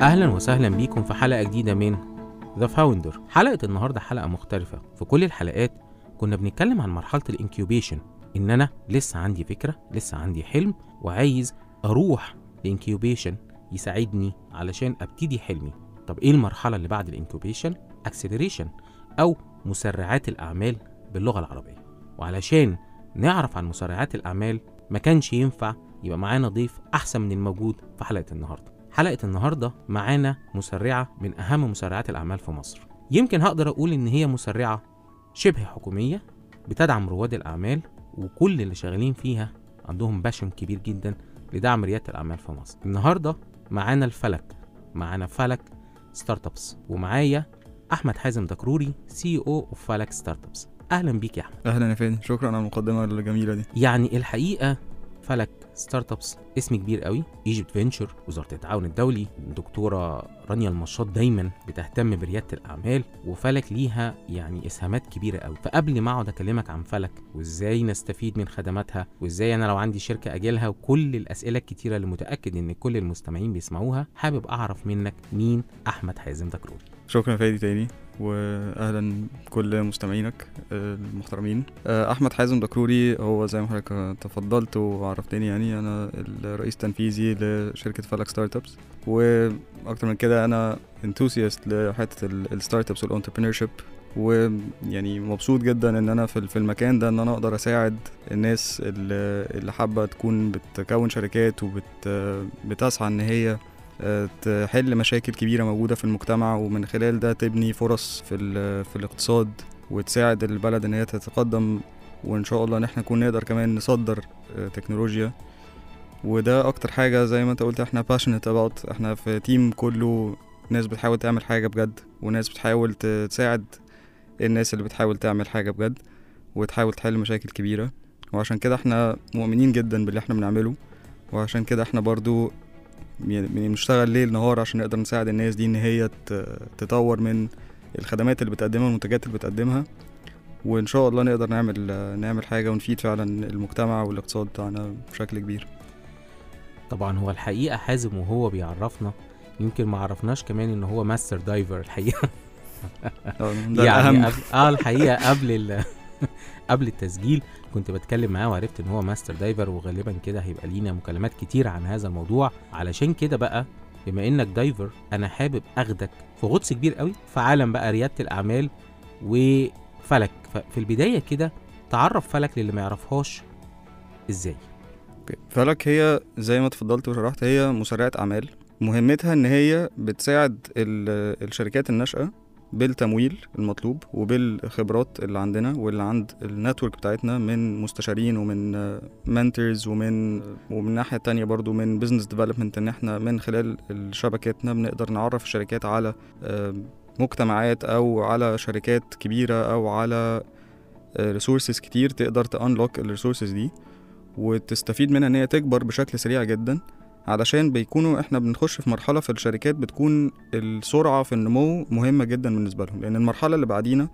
أهلا وسهلا بيكم في حلقة جديدة من The Founder حلقة النهاردة حلقة مختلفة. في كل الحلقات كنا بنتكلم عن مرحلة ال incubation. إن أنا لسه عندي فكرة لسه عندي حلم وعايز أروح ل incubation يساعدني علشان أبتدي حلمي. طب إيه المرحلة اللي بعد ال incubation؟ acceleration أو مسرعات الأعمال باللغة العربية. وعلشان نعرف عن مسرعات الأعمال ما كانش ينفع يبقى معانا ضيف أحسن من الموجود في حلقة النهاردة. حلقة النهاردة معانا مسرعة من أهم مسرعات الأعمال في مصر. يمكن هقدر أقول إن هي مسرعة شبه حكومية بتدعم رواد الأعمال وكل اللي شغالين فيها عندهم passion كبير جدا لدعم ريادة الأعمال في مصر. النهاردة معانا الفلك معانا فلك startups ومعايا أحمد حازم دكروري CEO of فلك startups أهلا بيك يا أحمد. أهلا يا فادي شكرا على المقدمة الجميلة دي. يعني الحقيقة فلك startups اسم كبير قوي. Egypt Ventures وزارة التعاون الدولي. الدكتورة رانيا المشاط دايما بتهتم بريادة الأعمال وفلك ليها يعني إسهامات كبيرة قوي. فقبل ما أقعد أكلمك عن فلك وإزاي نستفيد من خدماتها وإزاي أنا لو عندي شركة أجيلها وكل الأسئلة الكتيرة اللي متأكد إن كل المستمعين بيسمعوها حابب أعرف منك مين أحمد حازم دكروري شكرا فادي تاني. واهلا كل مستمعينك آه، المحترمين. آه، أحمد حازم دكروري هو زي ما حضرتك تفضلت وعرفتني يعني أنا الرئيس التنفيذي لشركة فلك startups وأكتر من كده أنا enthusiast لحتة ال startups وال entrepreneurship ويعني مبسوط جدا إن أنا في المكان ده إن أنا أقدر أساعد الناس اللي حابة تكون بتكون شركات وبت بتسعى إن هي تحل مشاكل كبيرة موجودة في المجتمع ومن خلال ده تبني فرص في في الاقتصاد وتساعد البلد إن هي تتقدم وإن شاء الله إن إحنا نكون نقدر كمان نصدر آه، تكنولوجيا. وده أكتر حاجة زي ما أنت قلت إحنا passionate about. إحنا في تيم كله ناس بتحاول تعمل حاجة بجد وناس بتحاول تساعد الناس اللي بتحاول تعمل حاجة بجد وتحاول تحل مشاكل كبيرة. وعشان كده إحنا مؤمنين جدا باللي إحنا بنعمله. وعشان كده إحنا برضو بنشتغل ليل نهار عشان نقدر نساعد الناس دي إن هي تطور من الخدمات اللي بتقدمها والمنتجات اللي بتقدمها. وإن شاء الله نقدر نعمل نعمل حاجة ونفيد فعلا المجتمع والاقتصاد بتاعنا بشكل كبير. طبعا هو الحقيقة حازم وهو بيعرفنا يمكن ما عرفناش كمان إن هو ماستر دايفر الحقيقة. آه، يعني آه الحقيقة قبل ال... قبل التسجيل كنت بتكلم معاه وعرفت إن هو master diver وغالبا كده هيبقى لينا مكالمات كتير عن هذا الموضوع. علشان كده بقى بما إنك diver أنا حابب أخدك في غطس كبير قوي في عالم بقى ريادة الأعمال وفلك. ففي البداية كده تعرف فلك للي ما يعرفهاش إزاي. فلك هي زي ما اتفضلت وشرحت هي مسرعة أعمال. مهمتها إن هي بتساعد ال- الشركات الناشئة بالتمويل المطلوب وبالخبرات اللي عندنا واللي عند ال network بتاعتنا من مستشارين ومن mentors ومن ومن الناحية التانية برضو من business development إن إحنا من خلال شبكاتنا بنقدر نعرف الشركات على آه، مجتمعات أو على شركات كبيرة أو على resources كتير تقدر ت unlock ال resources دي وتستفيد منها ان هي تكبر بشكل سريع جدا. علشان بيكونوا إحنا بنخش في مرحلة في الشركات بتكون السرعة في النمو مهمة جدا بالنسبة لهم. لأن المرحلة اللي بعدينا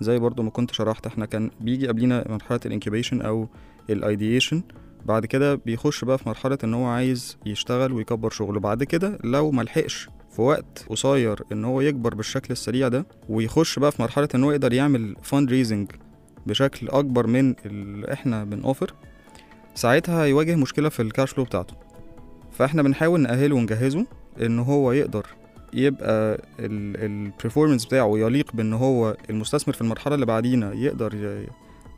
زي برضو ما كنت شرحت إحنا كان بيجي قبلينا مرحلة ال incubation أو ال ideation بعد كده بيخش بقى في مرحلة إن هو عايز يشتغل ويكبر شغله. بعد كده لو ملحقش في وقت قصير إن هو يكبر بالشكل السريع ده ويخش بقى في مرحلة إن هو يقدر يعمل fundraising بشكل أكبر من اللي إحنا بنوفر ساعتها هيواجه مشكلة في ال cash flow بتاعته. فاحنا بنحاول نأهله ونجهزه إن هو يقدر يبقى ال performance بتاعه يليق بإن هو المستثمر في المرحلة اللي بعدينا يقدر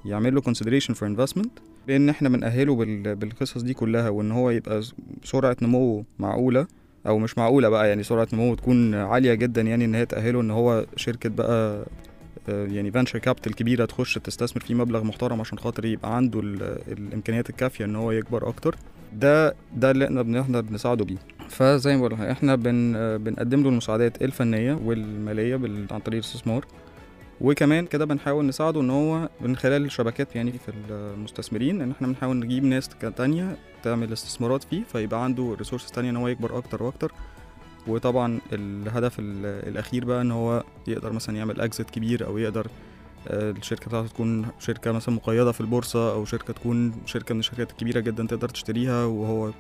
يعمل له consideration for investment. لأن إحنا بنأهله بال- بالقصص دي كلها وإن هو يبقى س- سرعة نموه معقولة أو مش معقولة بقى يعني سرعة نموه تكون عالية جدا يعني إن هي تأهله إن هو شركة بقى آه، يعني venture capital كبيرة تخش تستثمر فيه مبلغ محترم عشان خاطر يبقى عنده ال- الإمكانيات الكافية إن هو يكبر أكتر. ده ده اللي إحنا بنقدر نساعده بيه. فزي ما بقول إحنا بن بنقدم له المساعدات الفنية والمالية عن طريق الاستثمار. وكمان كده بنحاول نساعده إن هو من خلال الشبكات يعني في المستثمرين إن إحنا بنحاول نجيب ناس تانية تعمل استثمارات فيه فيبقى عنده ريسورسز تانية إن هو يكبر أكتر وأكتر. وطبعا الهدف ال- الأخير بقى إن هو يقدر مثلا يعمل اكزيت كبير أو يقدر الشركة بتاعته تكون شركة مثلا مقيدة في البورصة أو شركة تكون شركة من الشركات الكبيرة جدا تقدر تشتريها وهو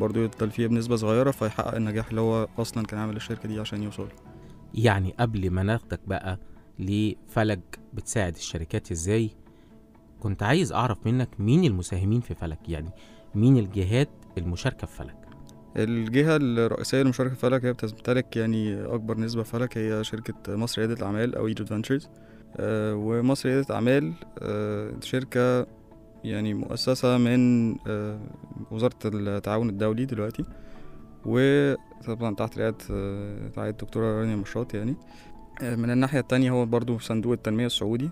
برضه يفضل فيها بنسبة صغيرة فيحقق النجاح اللي هو أصلا كان عامل الشركة دي عشان يوصل. يعني قبل ما ناخدك بقى لفلك بتساعد الشركات إزاي كنت عايز أعرف منك مين المساهمين في فلك؟ يعني مين الجهات المشاركة في فلك؟ الجهة الرئيسية المشاركة في فلك هي بتمتلك يعني أكبر نسبة في فلك هي شركة مصر ريادة الأعمال أو ايجيبت فانتشرز ومصر ريادة الأعمال آه، شركة يعني مؤسسة من آه، وزارة التعاون الدولي دلوقتي وطبعا تحت رعاية آه، رعاية الدكتورة رانيا مشاط يعني. آه، من الناحية التانية هو برضو صندوق التنمية السعودي.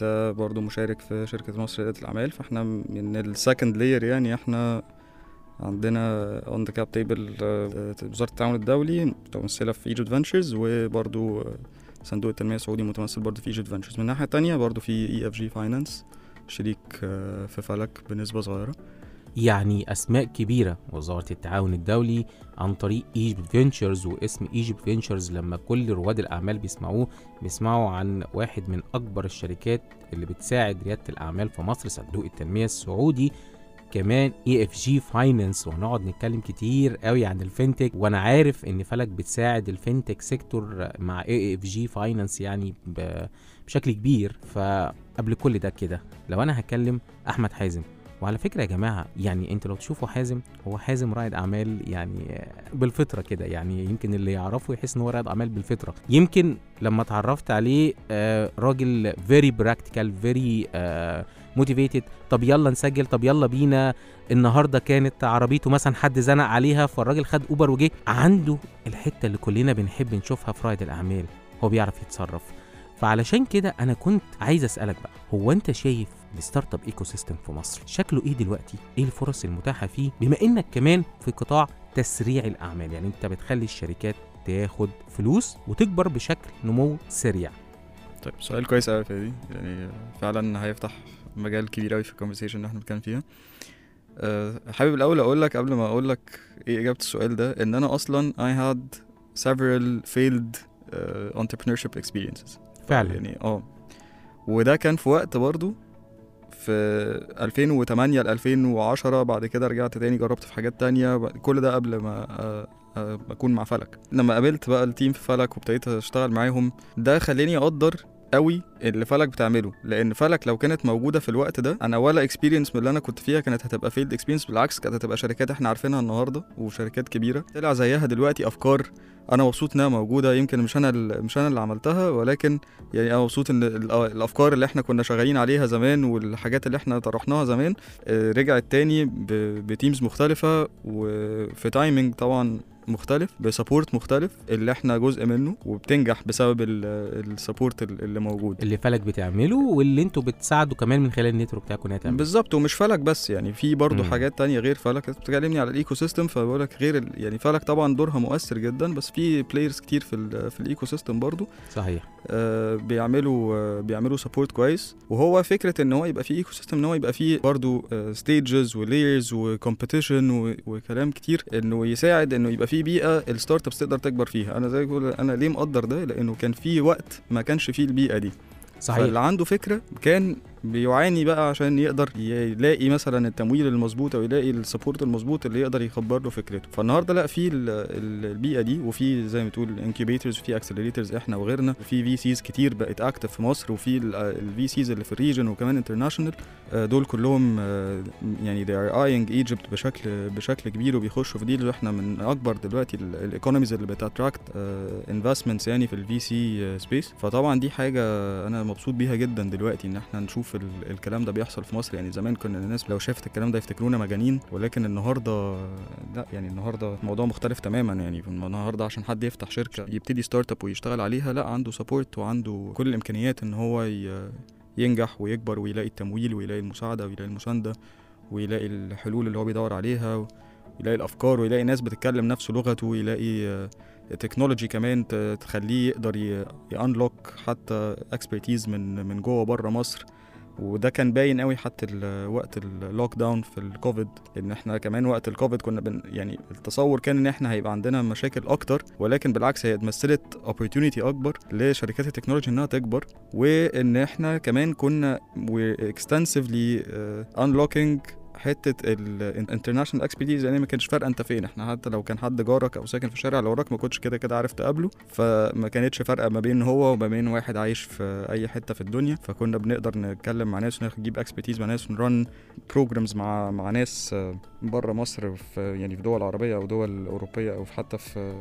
ده برضو مشارك في شركة مصر ريادة الأعمال. فاحنا من ال second layer يعني إحنا عندنا on the cap table وزارة التعاون الدولي متمثلة في Egypt Ventures وبرضو آه، صندوق التنمية السعودي متمثل برضو في Egypt Ventures من الناحية التانية برضو في EFG Finance شريك آه، في فلك بنسبة صغيرة. يعني أسماء كبيرة وزارة التعاون الدولي عن طريق Egypt Ventures واسم Egypt Ventures لما كل رواد الأعمال بيسمعوه بيسمعوا عن واحد من أكبر الشركات اللي بتساعد ريادة الأعمال في مصر صندوق التنمية السعودي. كمان EFG Finance وهنقعد نتكلم كتير قوي عن ال FinTech وأنا عارف إن فلك بتساعد ال FinTech sector مع EFG Finance يعني بشكل كبير. فقبل كل ده كده لو أنا هكلم أحمد حازم. وعلى فكرة يا جماعة يعني انت لو تشوفوا حازم هو حازم رائد أعمال يعني بالفطرة كده. يعني يمكن اللي يعرفه يحس إن هو رائد أعمال بالفطرة. يمكن لما اتعرفت عليه آه، راجل very practical very motivated طب يلا نسجل طب يلا بينا. النهارده كانت عربيته مثلا حد زنق عليها فالراجل خد Uber وجه. عنده الحتة اللي كلنا بنحب نشوفها في رائد الأعمال. هو بيعرف يتصرف. فعلشان كده أنا كنت عايز أسألك بقى هو أنت شايف ال startup ecosystem في مصر شكله إيه دلوقتي؟ إيه الفرص المتاحة فيه؟ بما إنك كمان في قطاع تسريع الأعمال. يعني أنت بتخلي الشركات تاخد فلوس وتكبر بشكل نمو سريع. طيب سؤال كويس قوي فادي يعني فعلا هيفتح مجال كبير قوي في ال conversation اللي إحنا بنتكلم فيها. أه، حابب الأول أقول لك قبل ما أقول لك إيه إجابة السؤال ده إن أنا أصلا I had several failed uh, entrepreneurship experiences. فعلا. يعني آه. وده كان في وقت برضو في 2008 ل 2010 بعد كده رجعت تاني جربت في حاجات تانية كل ده قبل ما آه، آه، أكون مع فلك. لما قابلت بقى ال team في فلك وابتديت أشتغل معاهم ده خلاني أقدر قوي اللي فلك بتعمله. لأن فلك لو كانت موجودة في الوقت ده أنا ولا experience من اللي أنا كنت فيها كانت هتبقى failed experience بالعكس كانت هتبقى شركات إحنا عارفينها النهارده وشركات كبيرة. طلع زيها دلوقتي أفكار أنا مبسوط إنها موجودة يمكن مش أنا مش أنا اللي عملتها ولكن يعني أنا مبسوط إن ال- الأفكار اللي إحنا كنا شغالين عليها زمان والحاجات اللي إحنا طرحناها زمان آه، رجعت تاني ب teams مختلفة وفي timing طبعا مختلف ب support مختلف اللي إحنا جزء منه وبتنجح بسبب ال support اللي موجود. اللي فلك بتعمله واللي أنتوا بتساعدوا كمان من خلال ال network بتاعكم إنها تعمل بالظبط ومش فلك بس يعني في برضه. حاجات تانية غير فلك. انت بتكلمني على ال ecosystem فبقول لك غير ال... يعني فلك طبعا دورها مؤثر جدا بس في players كتير في ال... في ال ecosystem برضه. صحيح. آه بيعملوا آه بيعملوا support كويس. وهو فكرة إن هو يبقى فيه ecosystem إن هو يبقى فيه برضه stages و layers و competition وكلام كتير إنه يساعد إنه يبقى فيه بيئة ال startups تقدر تكبر فيها. أنا زي ما بقول أنا ليه مقدر ده؟ لأنه كان في وقت ما كانش فيه البيئة دي. صحيح. فاللي عنده فكرة كان بيعاني بقى عشان يقدر يلاقي مثلا التمويل المظبوط أو يلاقي ال support المظبوط اللي يقدر يكبر له فكرته. فالنهاردة لأ في ال- ال- البيئة دي وفي زي ما تقول incubators وفي accelerators إحنا وغيرنا وفي VCs كتير بقت active في مصر وفي ال VCs اللي في ال region وكمان international دول كلهم آه، يعني they are eyeing Egypt بشكل بشكل كبير وبيخشوا في deals وإحنا من أكبر دلوقتي ال economies اللي بت attract investments يعني في ال VC space فطبعا دي حاجة أنا مبسوط بيها جدا دلوقتي إن إحنا نشوف ال- الكلام ده بيحصل في مصر. يعني زمان كنا الناس لو شافت الكلام ده يفتكرونا مجانين ولكن النهارده لا يعني النهارده الموضوع مختلف تماما. يعني النهارده عشان حد يفتح شركة يبتدي startup ويشتغل عليها لا عنده support وعنده كل الإمكانيات إن هو ينجح ويكبر ويلاقي التمويل ويلاقي المساعدة ويلاقي المساندة ويلاقي الحلول اللي هو بيدور عليها ويلاقي الأفكار ويلاقي ناس بتتكلم نفس لغته ويلاقي technology كمان تخليه يقدر ي unlock حتى expertise من من جوه بره مصر. وده كان باين قوي حتى وقت ال lockdown في الكوفيد إن إحنا كمان وقت الكوفيد كنا بن يعني التصور كان إن إحنا هيبقى عندنا مشاكل أكتر ولكن بالعكس هي مثلت opportunity أكبر لشركات ال technology إنها تكبر وإن إحنا كمان كنا extensively uh, unlocking حتة ال international expertise يعني ما كانش فارقة انت فين. إحنا حتى لو كان حد جارك أو ساكن في الشارع اللي وراك ما كنتش كده كده عارف تقابله. فما كانتش فارقة ما بين هو وما بين واحد عايش في أي حتة في الدنيا. فكنا بنقدر نتكلم مع ناس ونجيب expertise مع ناس ون run programs مع مع ناس بره مصر في يعني في دول عربية أو دول أوروبية أو حتى في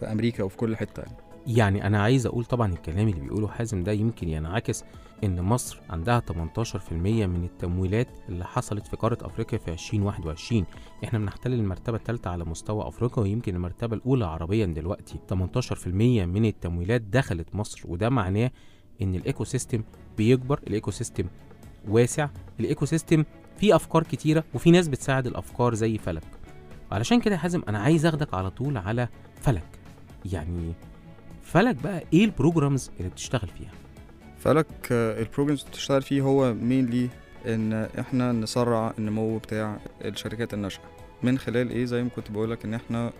في أمريكا وفي كل حتة يعني. يعني أنا عايز أقول طبعا الكلام اللي بيقوله حازم ده يمكن ينعكس إن مصر عندها 18% من التمويلات اللي حصلت في قارة أفريقيا في 2021 إحنا بنحتل المرتبة الثالثه على مستوى أفريقيا ويمكن المرتبة الأولى عربيا دلوقتي. 18% من التمويلات دخلت مصر وده معناه إن ال ecosystem بيكبر ال ecosystem واسع ال ecosystem فيه أفكار كتيرة وفي ناس بتساعد الأفكار زي فلك. علشان كده يا حازم أنا عايز أخدك على طول على فلك. يعني فلك بقى إيه ال programs اللي بتشتغل فيها؟ فلك ال programs اللي بتشتغل فيه هو mainly إن إحنا نسرع النمو بتاع الشركات الناشئه من خلال إيه؟ زي ما كنت بقولك إن إحنا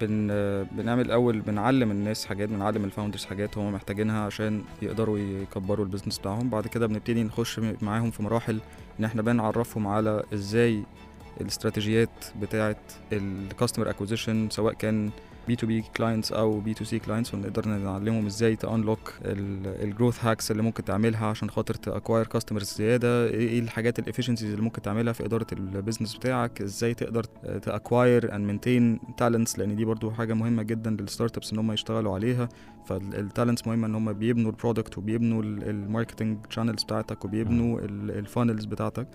بن بنعمل الأول بنعلم الناس حاجات بنعلم ال founders حاجات هم محتاجينها عشان يقدروا يكبروا ال business بتاعهم. بعد كده بنبتدي نخش معاهم في مراحل إن إحنا بنعرفهم على إزاي الاستراتيجيات بتاعه ال customer acquisition سواء كان B2B clients أو B2C clients ونقدر نعلمهم إزاي ت unlock ال growth hacks اللي ممكن تعملها عشان خاطر ت acquire customers زيادة. إيه الحاجات ال efficiencies اللي ممكن تعملها في إدارة ال business بتاعك؟ إزاي تقدر ت acquire and maintain talents لأن دي برضو حاجة مهمة جدا لل startups إن هم يشتغلوا عليها. فال talents مهمة إن هم بيبنوا ال product وبيبنوا ال marketing channels بتاعتك وبيبنوا ال funnels بتاعتك.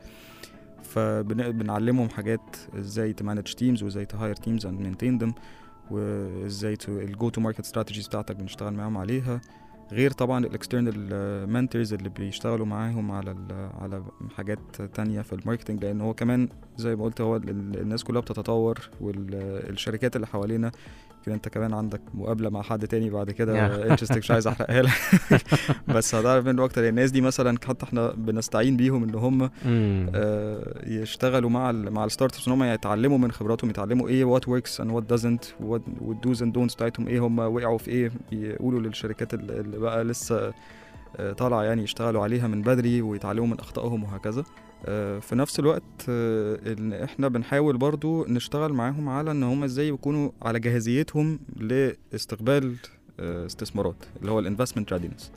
فبنعلمهم حاجات إزاي ت manage teams وإزاي ت hire teams and maintain them وازاي ال go-to-market strategies بتاعتك بنشتغل معاهم عليها. غير طبعا ال external mentors اللي بيشتغلوا معاهم على على حاجات تانية في ال marketing لأن هو كمان زي ما قلت هو الناس كلها بتتطور والشركات اللي حوالينا يمكن انت كمان عندك مقابلة مع حد تاني بعد كده interesting مش عايز أحرقها لك. بس هتعرف منه أكتر الناس دي مثلا حتى إحنا بنستعين بيهم إن هم آه يشتغلوا مع ال مع ال startups إن هم يتعلموا من خبراتهم يتعلموا إيه what works and what doesn't وال dos and don'ts بتاعتهم إيه هم وقعوا في إيه يقولوا للشركات اللي بقى لسه آه طالعة يعني يشتغلوا عليها من بدري ويتعلموا من أخطائهم وهكذا. في نفس الوقت إن إحنا بنحاول برضو نشتغل معاهم على إن هم إزاي يكونوا على جاهزيتهم لاستقبال استثمارات اللي هو ال investment readiness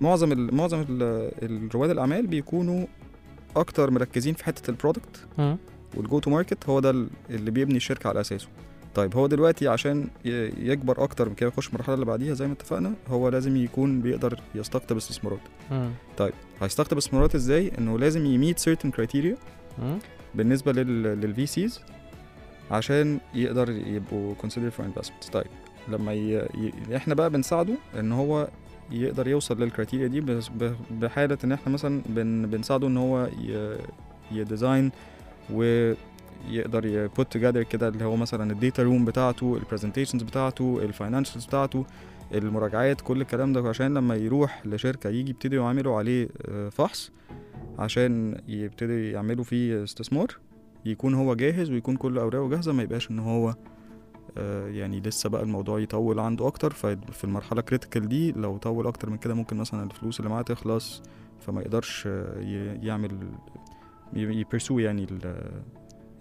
معظم ال معظم رواد الأعمال بيكونوا أكتر مركزين في حتة ال product وال go to market هو ده اللي بيبني الشركة على أساسه. طيب هو دلوقتي عشان يكبر أكتر من كده يخش المرحلة اللي بعديها زي ما اتفقنا هو لازم يكون بيقدر يستقطب استثمارات طيب هيستقطب استثمارات إزاي؟ إنه لازم ي meet certain criteria بالنسبة لل VCs عشان يقدر يبقوا considered for investments. طيب لما ي... ي... إحنا بقى بنساعده إن هو يقدر يوصل لل criteria دي بس بحالة إن إحنا مثلا بن... بنساعده إن هو ي... ي design و يقدر ي put together كده اللي هو مثلا ال data room بتاعته ال presentations بتاعته ال financials بتاعته المراجعات كل الكلام ده عشان لما يروح لشركة يجي يبتدوا يعملوا عليه فحص عشان يبتدوا يعملوا فيه استثمار يكون هو جاهز ويكون كل أوراقه جاهزة ما يبقاش إن هو يعني لسه بقى الموضوع يطول عنده أكتر. ففي المرحلة critical دي لو طول أكتر من كده ممكن مثلا الفلوس اللي معاه تخلص فما يقدرش يعمل ي pursue يعني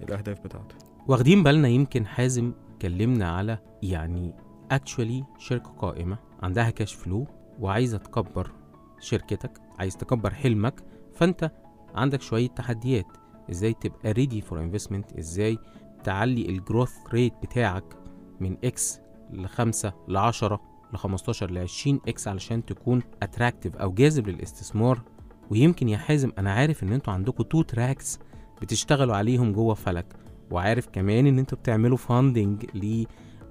الأهداف بتاعته. واخدين بالنا يمكن حازم كلمنا على يعني actually شركة قائمة عندها cash flow وعايزة تكبر شركتك عايز تكبر حلمك فأنت عندك شوية تحديات. إزاي تبقى ready for investment إزاي تعلي ال growth rate بتاعك من إكس ل 5 ل 10 ل 15 ل 20 إكس علشان تكون attractive أو جاذب للاستثمار؟ ويمكن يا حازم أنا عارف إن أنتوا عندكم two tracks بتشتغلوا عليهم جوه فلك. وعارف كمان إن أنتوا بتعملوا funding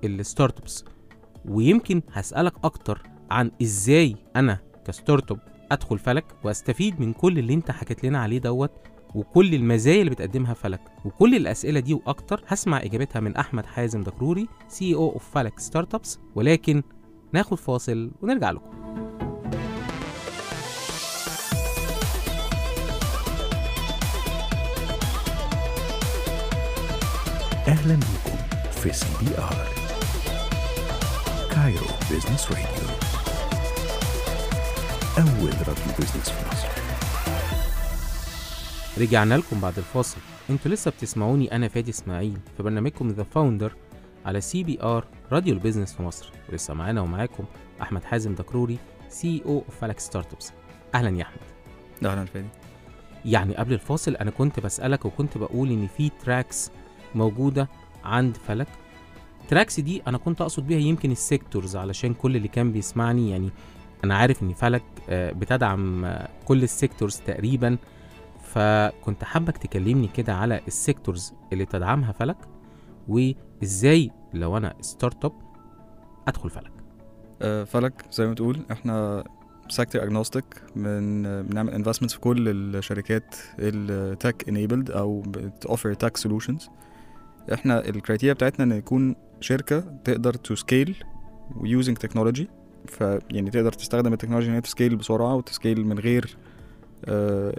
لل startups ويمكن هسألك أكتر عن إزاي أنا ك startup أدخل فلك وأستفيد من كل اللي أنت حكيت لنا عليه دوت وكل المزايا اللي بتقدمها فلك وكل الأسئلة دي وأكتر هسمع إجابتها من أحمد حازم دكروري CO of Falak Startups ولكن ناخد فاصل ونرجع لكم. أهلا بكم في سي بي آر. Cairo Business Radio أول راديو business في مصر. رجعنا لكم بعد الفاصل. أنتوا لسه بتسمعوني أنا فادي إسماعيل في برنامجكم The Founder على سي بي آر راديو ال business في مصر. ولسه معانا ومعاكم أحمد حازم دكروري CO of Falak Startups أهلا يا أحمد. أهلا فادي. يعني قبل الفاصل أنا كنت بسألك وكنت بقول إن في تراكس موجودة عند فلك. tracks دي أنا كنت أقصد بيها يمكن ال sectors علشان كل اللي كان بيسمعني يعني أنا عارف إن فلك آه، بتدعم آه، كل ال sectors تقريبا. فكنت حابك تكلمني كده على ال sectors اللي تدعمها فلك وإزاي لو أنا startup أدخل فلك. آه، فلك زي ما تقول إحنا sector agnostic من بنعمل investments في كل الشركات ال tech enabled أو بتوفر tech solutions إحنا ال criteria بتاعتنا ان يكون شركة تقدر to scale و using technology فيعني تقدر تستخدم ال technology ان هي ت scale بسرعة وت scale من غير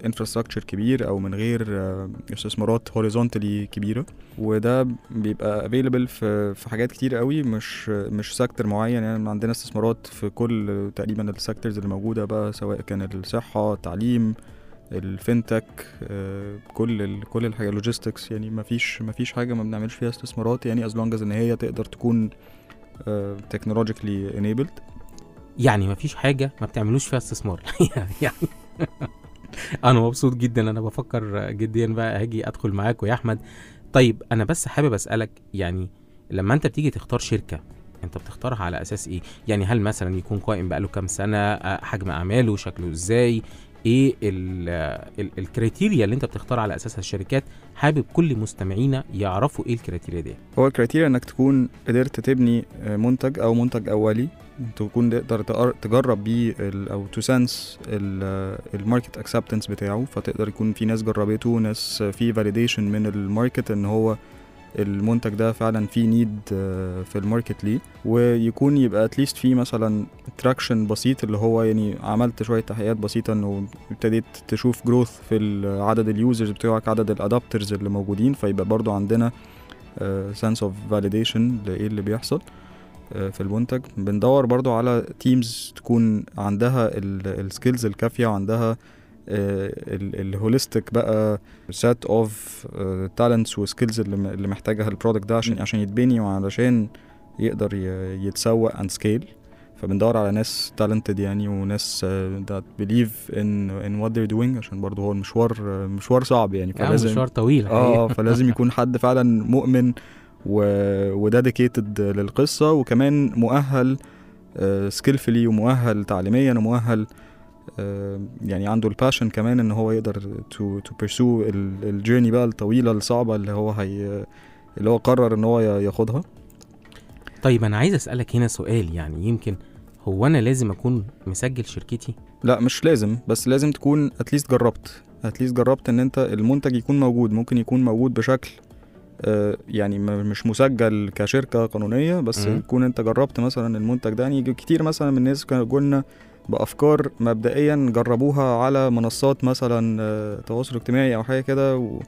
infrastructure كبير أو من غير آه، استثمارات horizontally كبيرة. وده بيبقى available في في حاجات كتير قوي مش مش sector معين. يعني عندنا استثمارات في كل تقريبا ال sectors اللي موجودة بقى سواء كان الصحة التعليم ال fintech آه، كل كل الحاجة logistics يعني ما فيش ما فيش حاجة ما بنعملش فيها استثمارات يعني as long إن هي تقدر تكون technologically enabled يعني مفيش حاجة ما بتعملوش فيها استثمار. يعني أنا مبسوط جدا أنا بفكر جديا بقى هاجي أدخل معاكم يا أحمد. طيب أنا بس حابب أسألك يعني لما أنت بتيجي تختار شركة أنت بتختارها على أساس إيه؟ يعني هل مثلا يكون قائم بقاله كام سنة؟ آه، حجم أعماله؟ شكله إزاي؟ إيه ال- ال- ال criteria اللي انت بتختار على أساسها الشركات حابب كل مستمعينا يعرفوا إيه ال criteria دي؟ هو ال criteria انك تكون قدرت تبني آه، منتج أو منتج اولي تكون تقدر تجرب بيه أو ت sense ال market acceptance بتاعه فتقدر يكون في ناس جربته ناس في validation من ال market إن هو المنتج ده فعلا في need في ال market ليه. ويكون يبقى at least في مثلا traction بسيط اللي هو يعني عملت شوية تحقيقات بسيطة إنه ابتديت تشوف growth في ال- عدد ال users بتوعك عدد ال adopters اللي موجودين فيبقى برضو عندنا sense of validation لإيه اللي بيحصل آه، في المنتج. بندور برضو على teams تكون عندها ال skills الكافية وعندها ال holistic بقى set of talents و skills اللي محتاجها ال product ده عشان. عشان يتبني وعلشان يقدر يتسوق and scale فبندور على ناس talented يعني وناس that believe in in what they're doing عشان برضو هو المشوار آه، مشوار صعب يعني يعني مشوار طويل آه فلازم يكون حد فعلا مؤمن. و dedicated للقصة وكمان مؤهل skillfully ومؤهل تعليميا ومؤهل آه، يعني عنده ال passion كمان إن هو يقدر to to pursue ال journey بقى الطويلة الصعبة اللي هو هي اللي هو قرر إن هو ياخدها. طيب أنا عايز أسألك هنا سؤال يعني يمكن هو أنا لازم أكون مسجل شركتي؟ لا مش لازم بس لازم تكون at least جربت at least جربت إن أنت المنتج يكون موجود ممكن يكون موجود بشكل آه، يعني م- مش مسجل كشركة قانونية بس مم. يكون أنت جربت مثلا المنتج ده. يعني كتير مثلا من الناس كانوا قلنا بأفكار مبدئيا جربوها على منصات مثلا آه، تواصل اجتماعي أو حاجة كده و...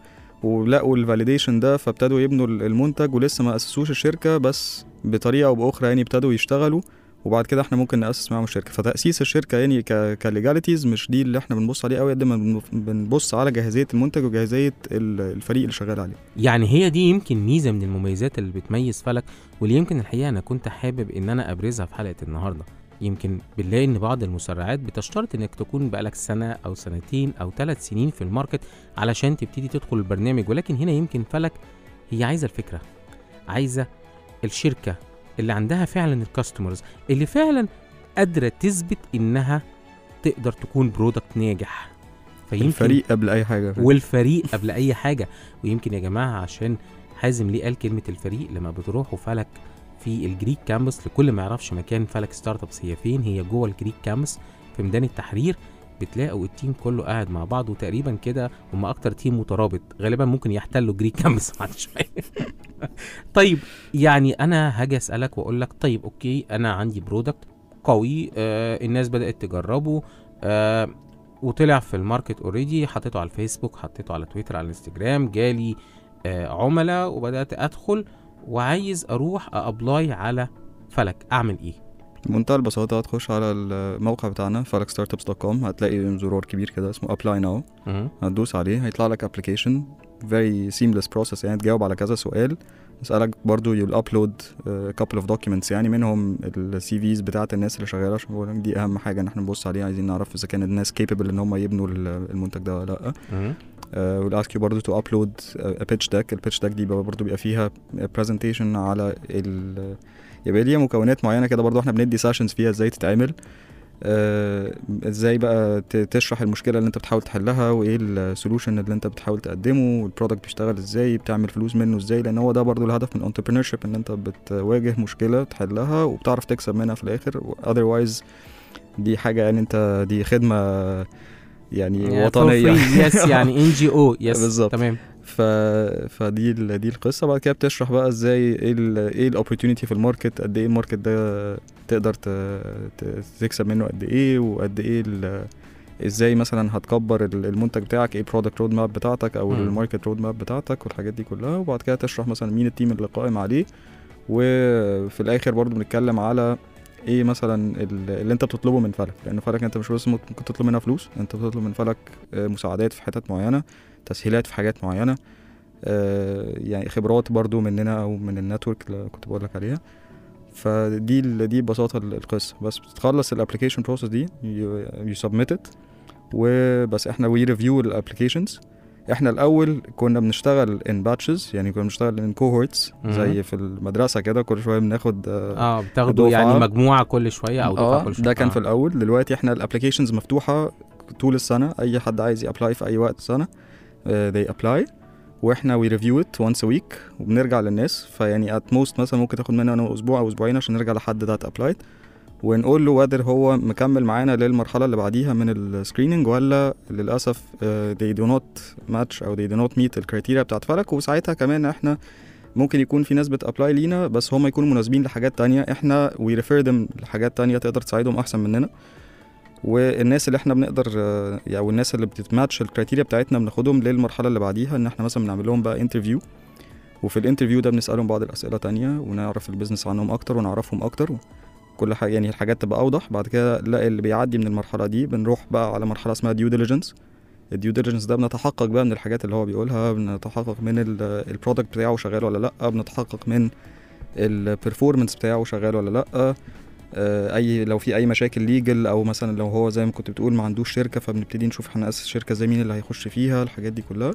ولقوا ال validation ده فابتدوا يبنوا ال- المنتج ولسه ما أسسوش الشركة بس بطريقة أو بأخرى يعني ابتدوا يشتغلوا وبعد كده إحنا ممكن نأسس معاهم الشركة. فتأسيس الشركة يعني ك ك legalities مش دي اللي إحنا بنبص عليه قوي قد ما بن- بنبص على جاهزية المنتج وجاهزية ال- الفريق اللي شغال عليه. يعني هي دي يمكن ميزة من المميزات اللي بتميز فلك واللي يمكن الحقيقة أنا كنت حابب إن أنا أبرزها في حلقة النهارده. يمكن بنلاقي إن بعض المسرعات بتشترط إنك تكون بقالك سنة أو سنتين أو ثلاث سنين في ال market علشان تبتدي تدخل البرنامج. ولكن هنا يمكن فلك هي عايزة الفكرة عايزة الشركة اللي عندها فعلا ال customers اللي فعلا قادرة تثبت إنها تقدر تكون product ناجح. فيمكن الفريق قبل أي حاجة. والفريق قبل أي حاجة. ويمكن يا جماعة عشان حازم ليه قال كلمة الفريق لما بتروحوا فلك في الجريك كامبس لكل ما يعرفش مكان فلك ستارت أبس هي فين هي جوه الجريك كامبس في ميدان التحرير بتلاقوا ال team كله قاعد مع بعض وتقريبا كده هم أكتر team مترابط غالبا ممكن يحتلوا جريك كامبس بعد شوية. طيب يعني أنا هاجي أسألك وأقول لك طيب okay أنا عندي product قوي آه الناس بدأت تجربه آه وطلع في ال market already حطيته على الفيسبوك حطيته على تويتر على الانستجرام جالي آه عملاء وبدأت أدخل وعايز أروح apply على فلك. أعمل إيه؟ بمنتهى البساطة هتخش على الموقع بتاعنا falakstartups.com هتلاقي زرار كبير كده اسمه now. مهم. هتدوس عليه هيطلع لك application. Very seamless process يعني تجاوب على كذا سؤال. يسألك برضو upload uh, couple of documents. يعني منهم ال CVs بتاعت الناس اللي شغالة. عشان بقول دي أهم حاجة إن إحنا نبص عليها. عايزين نعرف إذا كان الناس capable إن هم يبنوا ال- المنتج ده ولا لأ. مهم. uh, we'll ask you برضو to upload a pitch deck ال pitch deck دي برضو بيبقى فيها presentation على ال يبقى ليها مكونات معينة كده برضو إحنا بندي sessions فيها إزاي تتعمل آه، إزاي بقى تشرح المشكلة اللي انت بتحاول تحلها وايه ال solution اللي انت بتحاول تقدمه وال product بيشتغل إزاي بتعمل فلوس منه إزاي لأن هو ده برضو الهدف من entrepreneurship ان انت بتواجه مشكلة تحلها وبتعرف تكسب منها في الآخر otherwise دي حاجة يعني انت دي خدمة يعني for وطنية. yes يعني NGO yes بالظبط. تمام. ف... فدي ال... دي القصة. بعد كده بتشرح بقى إزاي إيه ال... إيه ال opportunity في ال market قد إيه ال market ده تقدر ت... ت... تكسب منه قد إيه وقد إيه ال... إزاي مثلا هتكبر ال- المنتج بتاعك إيه product roadmap بتاعتك أو. ال market roadmap بتاعتك والحاجات دي كلها. وبعد كده تشرح مثلا مين ال team اللي قائم عليه. وفي الآخر برضو بنتكلم على إيه مثلا ال- اللي انت بتطلبه من فلك؟ لأن فلك انت مش بس ممكن تطلب منها فلوس انت بتطلب من فلك آه، مساعدات في حتت معينة تسهيلات في حاجات معينة آه، يعني خبرات برضو مننا أو من ال network اللي كنت بقول لك عليها. فدي دي ببساطة ال- القصة. بس بتخلص ال application process دي you submit وبس. إحنا we review ال applications إحنا الأول كنا بنشتغل in batches يعني كنا بنشتغل in cohorts. زي في المدرسة كده كل شوية بناخد آه، آه بتاخدوا يعني. مجموعة كل شوية أو دفعه آه كل شوية ده كان آه. في الأول دلوقتي إحنا ال applications مفتوحة طول السنة أي حد عايز ي apply في أي وقت السنة uh, they apply وإحنا we review it once a week وبنرجع للناس فيعني at most مثلا ممكن تاخد مننا أسبوع أو أسبوعين عشان نرجع لحد ده applied ونقول له whether هو مكمل معانا للمرحلة اللي بعديها من ال screening ولا للأسف uh, they do not match أو they do not meet ال criteria بتاعت فلك؟ وساعتها كمان إحنا ممكن يكون في ناس بت apply لينا بس هم يكونوا مناسبين لحاجات تانية. إحنا we refer them لحاجات تانية تقدر تساعدهم أحسن مننا. والناس اللي إحنا بنقدر آه، يعني والناس اللي بتت match ال criteria بتاعتنا بناخدهم للمرحلة اللي بعديها إن إحنا مثلا بنعمل لهم بقى interview وفي ال interview ده بنسألهم بعض الأسئلة تانية ونعرف ال business عنهم أكتر ونعرفهم أكتر. كل حاجة يعني الحاجات تبقى أوضح. بعد كده لا اللي بيعدي من المرحلة دي بنروح بقى على مرحلة اسمها due diligence ال due diligence ده بنتحقق بقى من الحاجات اللي هو بيقولها بنتحقق من ال product بتاعه شغال ولا لأ بنتحقق من ال performance بتاعه شغال ولا لأ. آه، أي لو في أي مشاكل legal أو مثلا لو هو زي ما كنت بتقول ما عندوش شركة فبنبتدي نشوف ناسس شركه زي مين اللي هيخش فيها الحاجات دي كلها.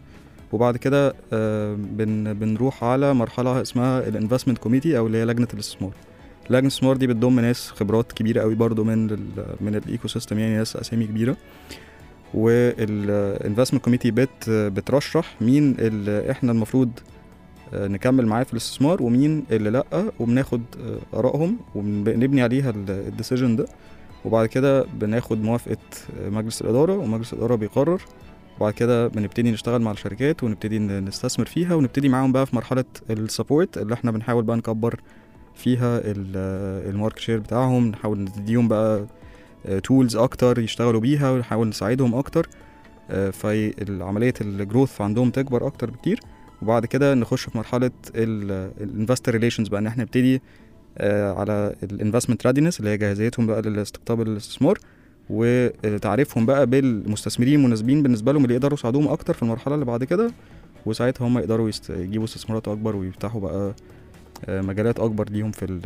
وبعد كده آه، بن بنروح على مرحلة اسمها ال investment committee أو اللي هي لجنة الاستثمار. لجنه الاستثمار دي بتضم ناس خبرات كبيرة قوي برضو من ال من ال ecosystem يعني ناس أسامي كبيرة. وال investment committee بت بترشح مين اللي إحنا المفروض آه، نكمل معاه في الاستثمار ومين اللي لأ وبناخد آه، آرائهم وبنبني عليها ال decision ده. وبعد كده بناخد موافقة آه، مجلس الإدارة ومجلس الإدارة بيقرر. وبعد كده بنبتدي نشتغل مع الشركات ونبتدي نستثمر فيها ونبتدي معاهم بقى في مرحلة ال support اللي إحنا بنحاول بقى نكبر فيها ال market share بتاعهم نحاول نديهم بقى tools أكتر يشتغلوا بيها ونحاول نساعدهم أكتر فالعمليه ال growth عندهم تكبر أكتر بكتير وبعد كده نخش في مرحلة ال investor relations بقى إن إحنا نبتدي آه، على ال investment readiness اللي هي جاهزيتهم بقى لاستقطاب الاستثمار وتعريفهم بقى بالمستثمرين المناسبين بالنسبة لهم اللي يقدروا يساعدوهم أكتر في المرحلة اللي بعد كده وساعتها هم يقدروا. يجيبوا استثمارات أكبر ويفتحوا بقى آه، مجالات أكبر ليهم في ال-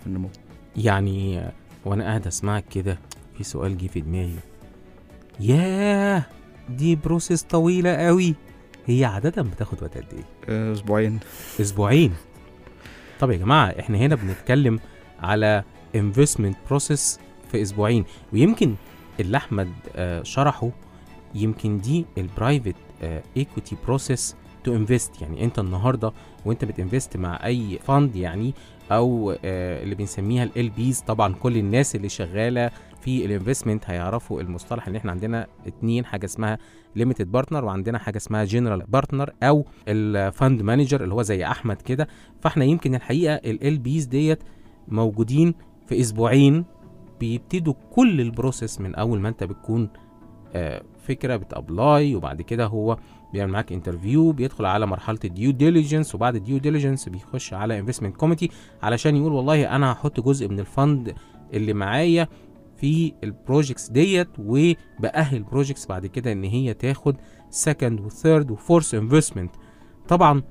في النمو. يعني آه، وأنا قاعد أسمعك كده في سؤال جه في دماغي. ياه! دي process طويلة قوي هي عادة بتاخد وقت قد إيه؟ آه، أسبوعين. أسبوعين. طب يا جماعة إحنا هنا بنتكلم على investment process في أسبوعين. ويمكن اللي أحمد آه، شرحه يمكن دي ال private equity process to invest يعني أنت النهارده وانت بت invest مع اي fund يعني أو آه، اللي بنسميها ال LPs طبعا كل الناس اللي شغالة في ال investment هيعرفوا المصطلح ان إحنا عندنا اتنين حاجة اسمها limited partner وعندنا حاجة اسمها general partner أو ال fund manager اللي هو زي أحمد كده. فاحنا يمكن الحقيقة ال LPs ديت موجودين في أسبوعين بيبتدوا كل ال process من أول ما انت بتكون آه، فكرة بت apply وبعد كده هو بيعمل معاك interview بيدخل على مرحلة ال due diligence وبعد ال due diligence بيخش على investment committee علشان يقول والله أنا هحط جزء من ال fund اللي معايا في ال projects ديت وبأهل projects بعد كده إن هي تاخد second و third و fourth investment طبعا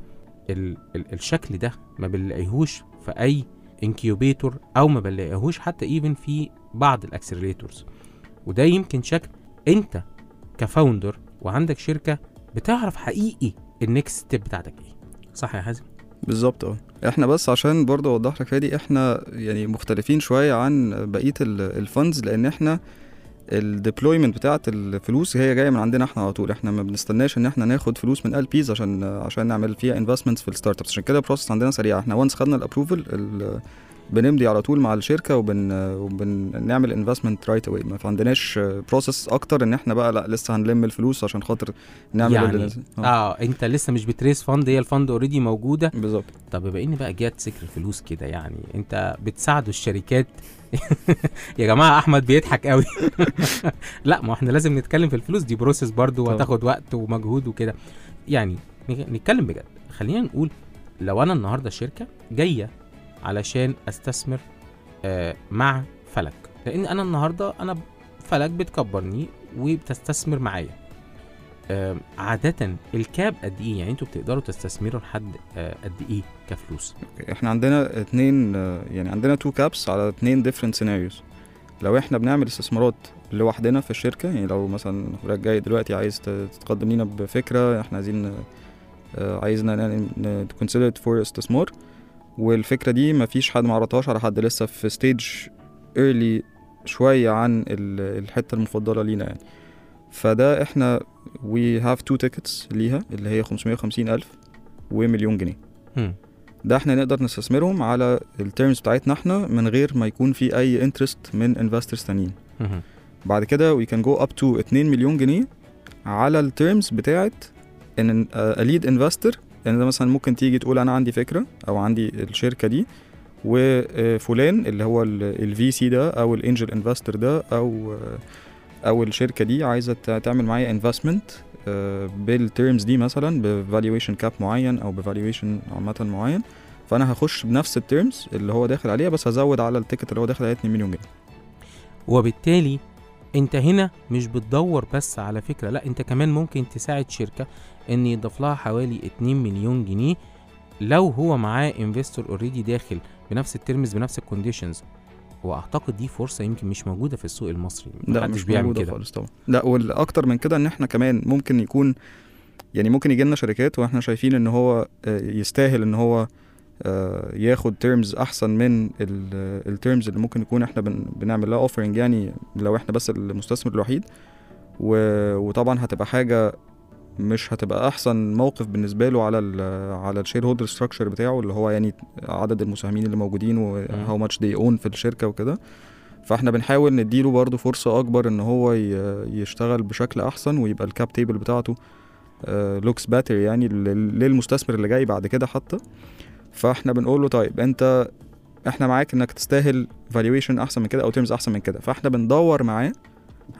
ال ال الشكل ده ما بنلاقيهوش في أي incubator أو ما بنلاقيهوش حتى even في بعض ال accelerators وده يمكن شكل أنت ك founder وعندك شركة بتعرف حقيقي ال next step بتاعتك إيه. صح يا حازم؟ بالظبط آه. إحنا بس عشان برضه اوضح لك فادي إحنا يعني مختلفين شوية عن بقية ال funds لأن إحنا ال deployment بتاعة الفلوس هي جاية من عندنا إحنا على طول. إحنا ما بنستناش ان إحنا ناخد فلوس من ال LPs عشان عشان نعمل فيها investments في ال startups عشان كده ال process عندنا سريع. إحنا once خدنا ال approval بنمضي على طول مع الشركة وبن وبنعمل investment right away ما عندناش process أكتر إن إحنا بقى لأ لسه هنلم الفلوس عشان خاطر نعمل يعني آه. أنت لسه مش بت raise fund هي ال fund already موجودة. بالظبط. طب بما إن بقى جات ذكر الفلوس كده يعني أنت بتساعدوا الشركات؟ يا جماعة أحمد بيضحك قوي. لأ ما إحنا لازم نتكلم في الفلوس دي process برضو. وهتاخد وقت ومجهود وكده. يعني نتكلم بجد. خلينا نقول لو أنا النهارده شركة جاية علشان أستثمر آه مع فلك. لأن أنا النهارده أنا فلك بتكبرني وبتستثمر معايا. آه عادة ال cap قد إيه؟ يعني أنتوا بتقدروا تستثمروا لحد آه قد إيه كفلوس؟ إحنا عندنا اتنين يعني عندنا two caps على اتنين different scenarios لو إحنا بنعمل استثمارات لوحدنا في الشركة يعني لو مثلا حضرتك جاي دلوقتي عايز تتقدم لينا بفكرة إحنا عايزين عايزنا ت consider for استثمار والفكرة دي مفيش حد معرضهاش على حد لسه في stage early شوية عن ال- الحتة المفضلة لينا يعني فده إحنا we have two tickets ليها اللي هي 550 ألف ومليون جنيه. ده إحنا نقدر نستثمرهم على ال terms بتاعتنا إحنا من غير ما يكون في أي interest من investors تانيين. بعد كده we can go up to 2 مليون جنيه على ال terms بتاعت a lead investor يعني ده مثلا ممكن تيجي تقول أنا عندي فكرة أو عندي الشركة دي وفلان اللي هو ال VC ده أو ال angel investor ده أو أو الشركة دي عايزة تعمل معايا investment بال terms دي مثلا ب valuation cap معين أو ب valuation عامة معين. فأنا هخش بنفس ال terms اللي هو داخل عليها بس هزود على ال ticket اللي هو داخل عليها 2 مليون جنيه. وبالتالي أنت هنا مش بتدور بس على فكرة لا أنت كمان ممكن تساعد شركة. إن يضاف لها حوالي 2 مليون جنيه لو هو معاه investor already داخل بنفس ال terms بنفس ال conditions وأعتقد دي فرصة يمكن مش موجودة في السوق المصري. لا مش بيعمل كده. خالص طبعا. لا والأكتر من كده إن إحنا كمان ممكن يكون يعني ممكن يجي لنا شركات وإحنا شايفين إن هو آه، يستاهل إن هو آه، ياخد terms أحسن من ال terms اللي ممكن يكون إحنا بن- بنعمل لها offering يعني لو إحنا بس المستثمر الوحيد. وطبعا هتبقى حاجة مش هتبقى أحسن موقف بالنسبة له على ال على ال shareholder structure بتاعه اللي هو يعني عدد المساهمين اللي موجودين و how much they own في الشركة وكده. فاحنا بنحاول نديله برضه فرصة أكبر إن هو يشتغل بشكل أحسن ويبقى ال cap table بتاعته looks better يعني لل- للمستثمر اللي جاي بعد كده حتى. فاحنا بنقول له طيب أنت إحنا معاك إنك تستاهل valuation أحسن من كده أو terms أحسن من كده. فاحنا بندور معاه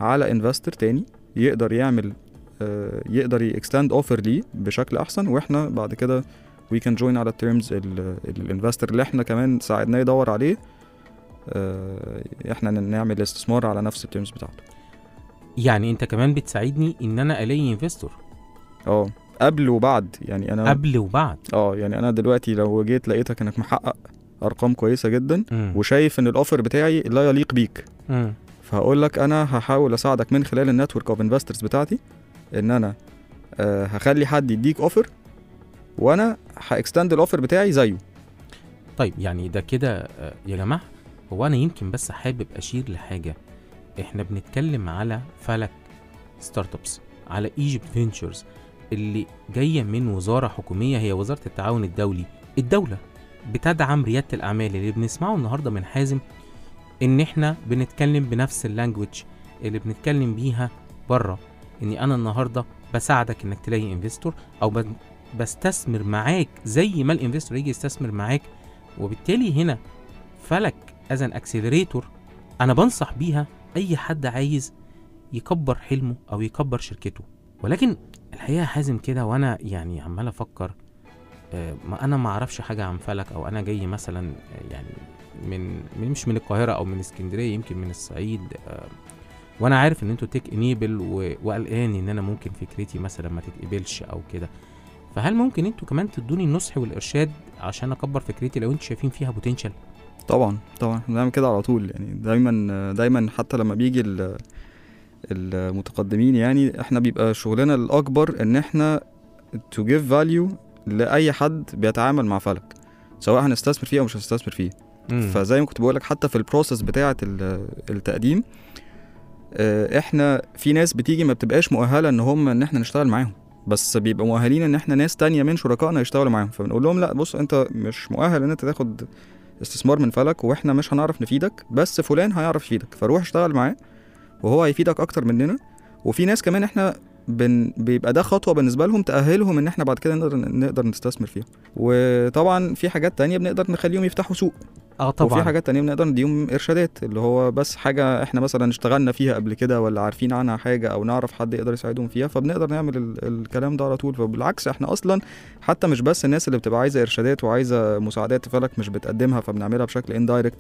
على investor تاني يقدر يعمل آه، يقدر ي extend offer ليه بشكل أحسن وإحنا بعد كده we can join على ال terms ال investor اللي إحنا كمان ساعدناه يدور عليه آه، إحنا نعمل استثمار على نفس ال terms بتاعته يعني أنت كمان بتساعدني إن أنا ألاقي investor آه قبل وبعد يعني أنا قبل وبعد آه يعني أنا دلوقتي لو جيت لقيتك إنك محقق أرقام كويسة جدا مم. وشايف إن ال offer بتاعي لا يليق بيك مم. فهقول لك أنا هحاول أساعدك من خلال ال network of investors بتاعتي إن أنا آه هخلي حد يديك offer وأنا ه extend ال offer بتاعي زيه. طيب يعني ده كده آه، يا جماعة هو أنا يمكن بس حابب أشير لحاجة. إحنا بنتكلم على فلك startups على Egypt Ventures اللي جاية من وزارة حكومية هي وزارة التعاون الدولي. الدولة بتدعم ريادة الأعمال اللي بنسمعه النهارده من حازم إن إحنا بنتكلم بنفس ال language اللي بنتكلم بيها بره إني أنا النهارده بساعدك إنك تلاقي investor أو بستثمر معاك زي ما ال investor يجي يستثمر معاك. وبالتالي هنا فلك as an accelerator أنا بنصح بيها أي حد عايز يكبر حلمه أو يكبر شركته. ولكن الحقيقة حازم كده وأنا يعني عمال أفكر آه، ما أنا ما أعرفش حاجة عن فلك أو أنا جاي مثلا آه، يعني من من- مش من القاهرة أو من اسكندرية يمكن من الصعيد آه، وأنا عارف ان أنتوا tech enabled وقلقان ان أنا ممكن فكرتي مثلا ما تتقبلش أو كده. فهل ممكن أنتوا كمان تدوني النصح والإرشاد عشان أكبر فكرتي لو أنتوا شايفين فيها potential طبعا طبعا. إحنا بنعمل كده على طول. يعني دايما دايما حتى لما بيجي ال- المتقدمين يعني إحنا بيبقى شغلنا الأكبر إن إحنا to give value لأي حد بيتعامل مع فلك سواء هنستثمر فيه أو مش هنستثمر فيه. فزي ما كنت بقولك حتى في البروسيس بتاعة ال- التقديم إحنا في ناس بتيجي ما بتبقاش مؤهلة ان هم ان إحنا نشتغل معاهم. بس بيبقى مؤهلين ان إحنا ناس تانية من شركائنا يشتغلوا معاهم. فبنقول لهم لا بص انت مش مؤهل ان انت تاخد استثمار من فلك وإحنا مش هنعرف نفيدك بس فلان هيعرف يفيدك. فروح اشتغل معاه وهو هيفيدك أكتر مننا. وفي ناس كمان إحنا بن بيبقى ده خطوة بالنسبة لهم تأهلهم إن إحنا بعد كده نقدر نقدر نستثمر فيها. وطبعا في حاجات تانية بنقدر نخليهم يفتحوا سوق. آه طبعا. وفي حاجات تانية بنقدر نديهم إرشادات اللي هو بس حاجة إحنا مثلا اشتغلنا فيها قبل كده ولا عارفين عنها حاجة أو نعرف حد يقدر يساعدهم فيها فبنقدر نعمل ال- الكلام ده على طول. فبالعكس إحنا أصلا حتى مش بس الناس اللي بتبقى عايزة إرشادات وعايزة مساعدات فلك مش بتقدمها فبنعملها بشكل اندايركت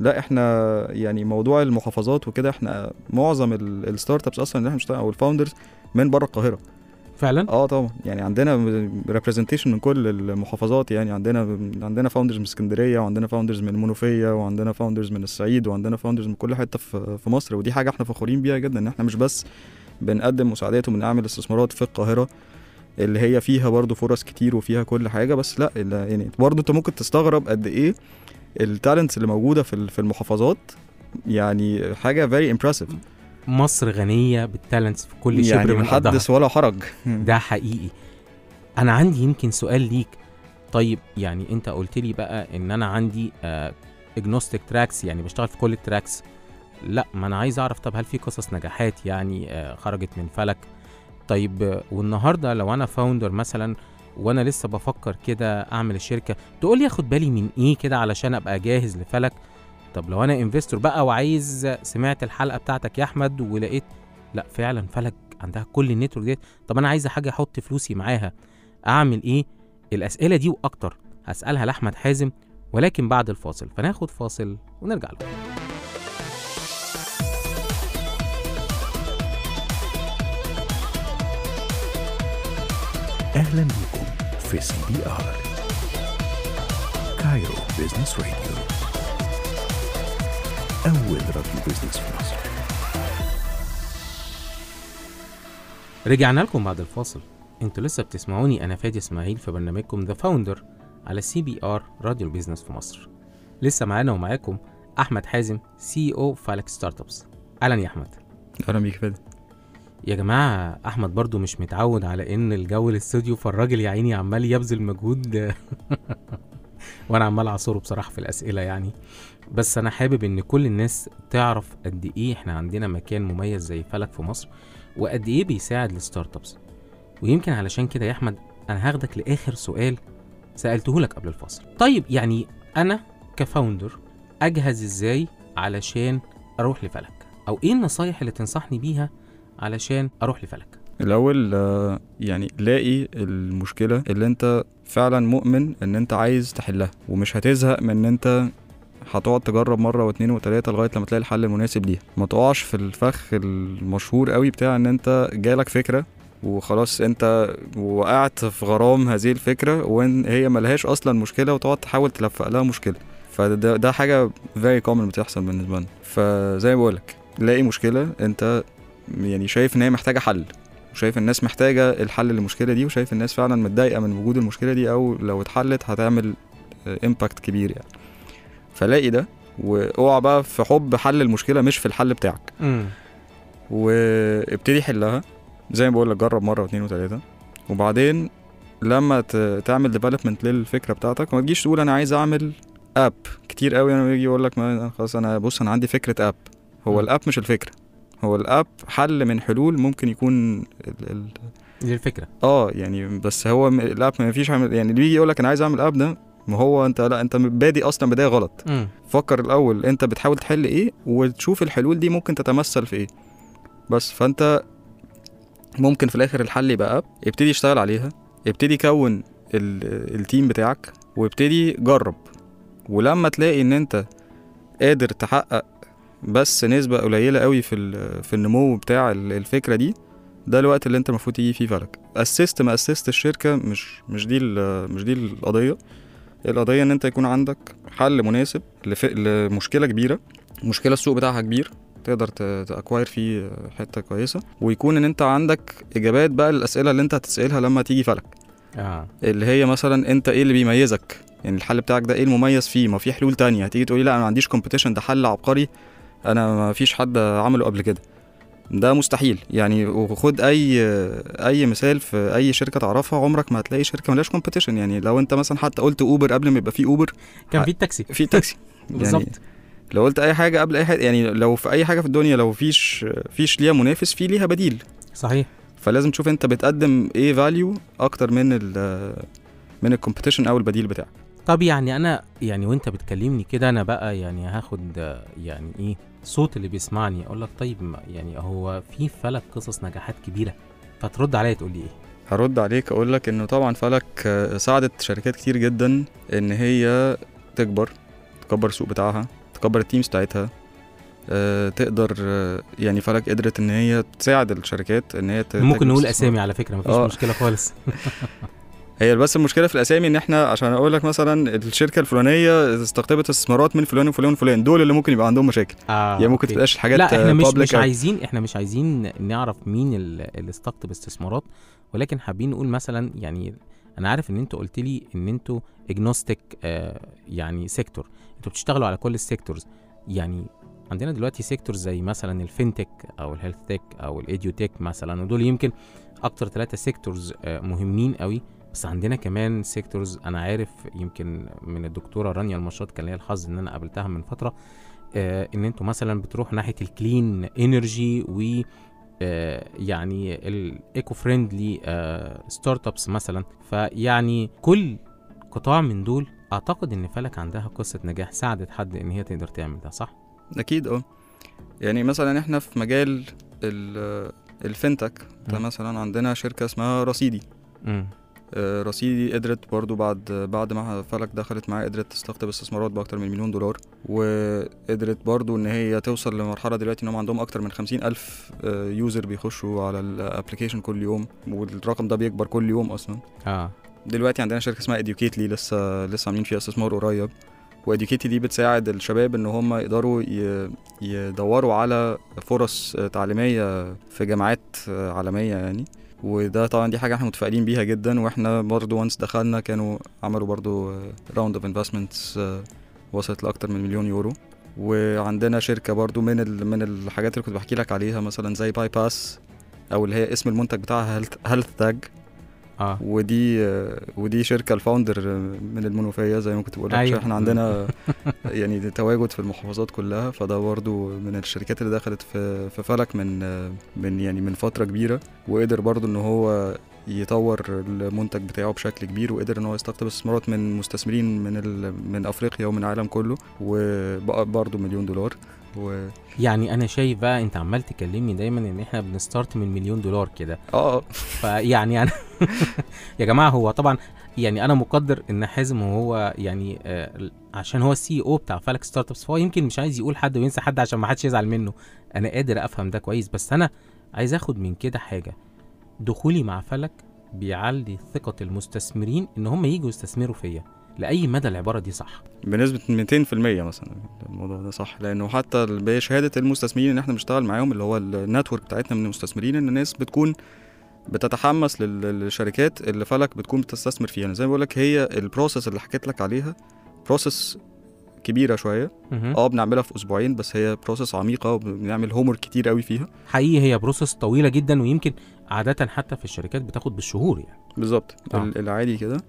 لا إحنا يعني موضوع المحافظات وكده إحنا معظم ال- الـ startups أصلا اللي إحنا بنشتغل أو ال founders من بره القاهرة. فعلا؟ آه طبعا. يعني عندنا representation من كل المحافظات يعني عندنا عندنا founders من اسكندرية وعندنا founders من المنوفية وعندنا founders من الصعيد وعندنا founders من كل حتة في مصر. ودي حاجة إحنا فخورين بيها جدا إن إحنا مش بس بنقدم مساعدات وبنعمل استثمارات في القاهرة اللي هي فيها برضو فرص كتير وفيها كل حاجة بس لا يعني برضو انت ممكن تستغرب قد إيه ال talents اللي موجودة في المحافظات. يعني حاجة very impressive مصر غنية بال talents في كل شبر يعني من حدث ولا حرج. ده حقيقي. أنا عندي يمكن سؤال ليك. طيب يعني أنت قلت لي بقى إن أنا عندي agnostic tracks يعني بشتغل في كل ال tracks لا ما أنا عايز أعرف طب هل في قصص نجاحات؟ يعني آه، خرجت من فلك. طيب آه، والنهاردة لو أنا founder مثلا وأنا لسه بفكر كده أعمل الشركة تقول لي آخد بالي من إيه كده علشان أبقى جاهز لفلك؟ طب لو أنا investor بقى وعايز سمعت الحلقة بتاعتك يا أحمد ولقيت لا فعلا فلك عندها كل ال network ديت طب أنا عايز حاجة أحط فلوسي معاها أعمل إيه؟ الأسئلة دي وأكتر هسألها لأحمد حازم ولكن بعد الفاصل فناخد فاصل ونرجع له أهلا بكم في CBR Cairo Business Radio أول راديو business في مصر رجعنا لكم بعد الفاصل. أنتوا لسه بتسمعوني أنا فادي إسماعيل في برنامجكم The Founder على CBR راديو ال business في مصر. لسه معانا ومعاكم أحمد حازم CEO فلك startups أهلا يا أحمد. أهلا بيك فادي. يا جماعة أحمد برضو مش متعود على إن الجو الاستوديو فالراجل يا عيني عمال يبذل مجهود. وأنا عمال أعصره بصراحة في الأسئلة يعني. بس أنا حابب إن كل الناس تعرف قد إيه إحنا عندنا مكان مميز زي فلك في مصر وقد إيه بيساعد ال startups ويمكن علشان كده يا أحمد أنا هاخدك لآخر سؤال سألته لك قبل الفاصل. طيب يعني أنا ك founder أجهز إزاي علشان أروح لفلك؟ أو إيه النصايح اللي تنصحني بيها علشان أروح لفلك؟ الأول آه، يعني لاقي المشكلة اللي أنت فعلا مؤمن إن أنت عايز تحلها ومش هتزهق من إن أنت هتقعد تجرب مرة واتنين وتلاتة لغاية لما تلاقي الحل المناسب ليها. ما تقعش في الفخ المشهور قوي بتاع إن أنت جالك فكرة وخلاص أنت وقعت في غرام هذه الفكرة وإن هي ملهاش أصلا مشكلة وتقعد تحاول تلفق لها مشكلة. فده ده حاجة very common بتحصل بالنسبة لنا. فزي ما بقولك لاقي مشكلة أنت يعني شايف إن هي محتاجة حل وشايف الناس محتاجة الحل للمشكلة دي وشايف الناس فعلا متضايقة من وجود المشكلة دي أو لو اتحلت هتعمل امباكت كبير يعني. فلاقي ده واوعى بقى في حب حل المشكلة مش في الحل بتاعك. امم وابتدي حلها زي ما بقول لك جرب مرة واثنين وثلاثه وبعدين لما تعمل development للفكرة بتاعتك ما تجيش تقول أنا عايز أعمل app كتير قوي أنا يجي يقول لك خلاص أنا بص أنا عندي فكرة app هو. ال app مش الفكرة. هو ال app حل من حلول ممكن يكون ال ال دي الفكرة. آه يعني بس هو م- ال app ما فيش عمل يعني اللي بيجي يقول لك أنا عايز أعمل app ده ما هو انت لا انت بادئ أصلا بداية غلط. امم فكر الأول أنت بتحاول تحل إيه وتشوف الحلول دي ممكن تتمثل في إيه. بس فأنت ممكن في الآخر الحل يبقى app ابتدي اشتغل عليها ابتدي كون ال- ال team بتاعك وابتدي جرب. ولما تلاقي إن أنت قادر تحقق بس نسبة قليلة قوي في ال- في النمو بتاع ال- الفكرة دي ده الوقت اللي أنت المفروض تيجي فيه فلك. أسست ما أسست الشركة مش مش دي ال- مش دي القضية. القضية إن أنت يكون عندك حل مناسب لف- لمشكلة كبيرة. مشكلة السوق بتاعها كبير. تقدر ت acquire فيه حتة كويسة. ويكون إن أنت عندك إجابات بقى للأسئلة اللي أنت هتسألها لما تيجي فلك. آه. اللي هي مثلا أنت إيه اللي بيميزك؟ يعني الحل بتاعك ده إيه المميز فيه؟ ما في حلول تانية. هتيجي تقولي لأ أنا ما عنديش competition ده حل عبقري. أنا ما فيش حد عمله قبل كده. ده مستحيل. يعني وخد أي أي مثال في أي شركة تعرفها عمرك ما هتلاقي شركة ملهاش competition يعني لو أنت مثلا حتى قلت Uber قبل ما يبقى في Uber كان في التاكسي. في تاكسي يعني بالظبط. لو قلت أي حاجة قبل أي حاجة يعني لو في أي حاجة في الدنيا لو فيش فيش ليها منافس في ليها بديل. صحيح. فلازم تشوف أنت بتقدم إيه value أكتر من ال من ال competition أو البديل بتاعك. طب يعني أنا يعني وأنت بتكلمني كده أنا بقى يعني هاخد يعني إيه صوت اللي بيسمعني أقول لك طيب ما- يعني هو في فلك قصص نجاحات كبيرة فترد عليا تقول لي إيه هرد عليك أقول لك إنه طبعا فلك ساعدت شركات كتير جدا إن هي تكبر تكبر السوق بتاعها تكبر التيمز بتاعتها آه، تقدر آه، يعني فلك قدرت إن هي تساعد الشركات إن هي ممكن نقول. أسامي على فكرة مفيش آه. مشكلة خالص هي بس المشكلة في الأسامي إن إحنا عشان أقول لك مثلا الشركة الفلانية استقطبت استثمارات من فلان وفلان وفلان دول اللي ممكن يبقى عندهم مشاكل. آه يعني ممكن. تبقاش الحاجات لا إحنا مش مش عايزين إحنا مش عايزين نعرف مين ال- اللي استقطب استثمارات ولكن حابين نقول مثلا يعني أنا عارف إن أنتوا قلت لي إن أنتوا agnostic آه يعني sector أنتوا بتشتغلوا على كل ال sectors يعني عندنا دلوقتي sectors زي مثلا ال fintech أو ال health tech أو ال edutech مثلا ودول يمكن أكتر ثلاثة sectors آه مهمين قوي. بس عندنا كمان sectors أنا عارف يمكن من الدكتورة رانيا المشاط كان ليا الحظ إن أنا قابلتها من فترة آه إن أنتوا مثلا بتروحوا ناحية ال clean energy و آه يعني ال eco friendly startups مثلا. فيعني كل قطاع من دول أعتقد إن فلك عندها قصة نجاح ساعدت حد إن هي تقدر تعمل ده صح؟ أكيد آه. يعني مثلا إحنا في مجال ال- ال fintech ده. مثلا عندنا شركة اسمها رصيدي. رصيدي قدرت برضو بعد بعد ما فلك دخلت معاه قدرت تستقطب استثمارات بأكتر من مليون دولار وقدرت برضو إن هي توصل لمرحلة دلوقتي انهم عندهم أكتر من خمسين ألف user بيخشوا على ال application كل يوم والرقم ده بيكبر كل يوم أصلا. آه. دلوقتي عندنا شركة اسمها اديوكيتلي لسه لسه عاملين فيها استثمار قريب. واديوكيتلي دي بتساعد الشباب إن هم يقدروا يدوروا على فرص تعليمية في جامعات عالمية يعني. وده طبعا دي حاجة إحنا متفائلين بيها جدا وإحنا برضو once دخلنا كانوا عملوا برضو round of investments وصلت لأكتر من مليون يورو. وعندنا شركة برضو من ال- من الحاجات اللي كنت بحكي لك عليها مثلا زي باي باس أو اللي هي اسم المنتج بتاعها هيلث تاج آه. ودي ودي شركة ال founder من المنوفية زي ما كنت بقول لك أيوة. إحنا عندنا يعني تواجد في المحافظات كلها فده برضو من الشركات اللي دخلت في في فلك من من يعني من فترة كبيرة وقدر برضو إن هو يطور المنتج بتاعه بشكل كبير وقدر إن هو يستقطب استثمارات من مستثمرين من ال من أفريقيا ومن العالم كله وبقى برضو مليون دولار. و يعني أنا شايف بقى أنت عمال تكلمني دايما إن إحنا بن start من مليون دولار كده. آه. فيعني أنا يا جماعة هو طبعا يعني أنا مقدر إن حازم وهو يعني آه عشان هو ال CEO بتاع فلك ستارت ابس فهو يمكن مش عايز يقول حد وينسى حد عشان ما حدش يزعل منه. أنا قادر أفهم ده كويس بس أنا عايز آخد من كده حاجة. دخولي مع فلك بيعلي ثقة المستثمرين إن هم يجوا يستثمروا فيا. لأي مدى العبارة دي صح؟ بنسبة 200% مثلا الموضوع ده صح لأنه حتى بشهادة المستثمرين اللي إحنا بنشتغل معاهم اللي هو ال network بتاعتنا من المستثمرين إن الناس بتكون بتتحمس لل- للشركات اللي فلك بتكون بتستثمر فيها. زي ما بقول لك هي ال process اللي حكيت لك عليها process كبيرة شوية. مهم. آه بنعملها في أسبوعين بس هي process عميقة وبنعمل homework كتير قوي فيها. حقيقي هي process طويلة جدا ويمكن عادة حتى في الشركات بتاخد بالشهور يعني. بالظبط. آه. ال- العادي كده.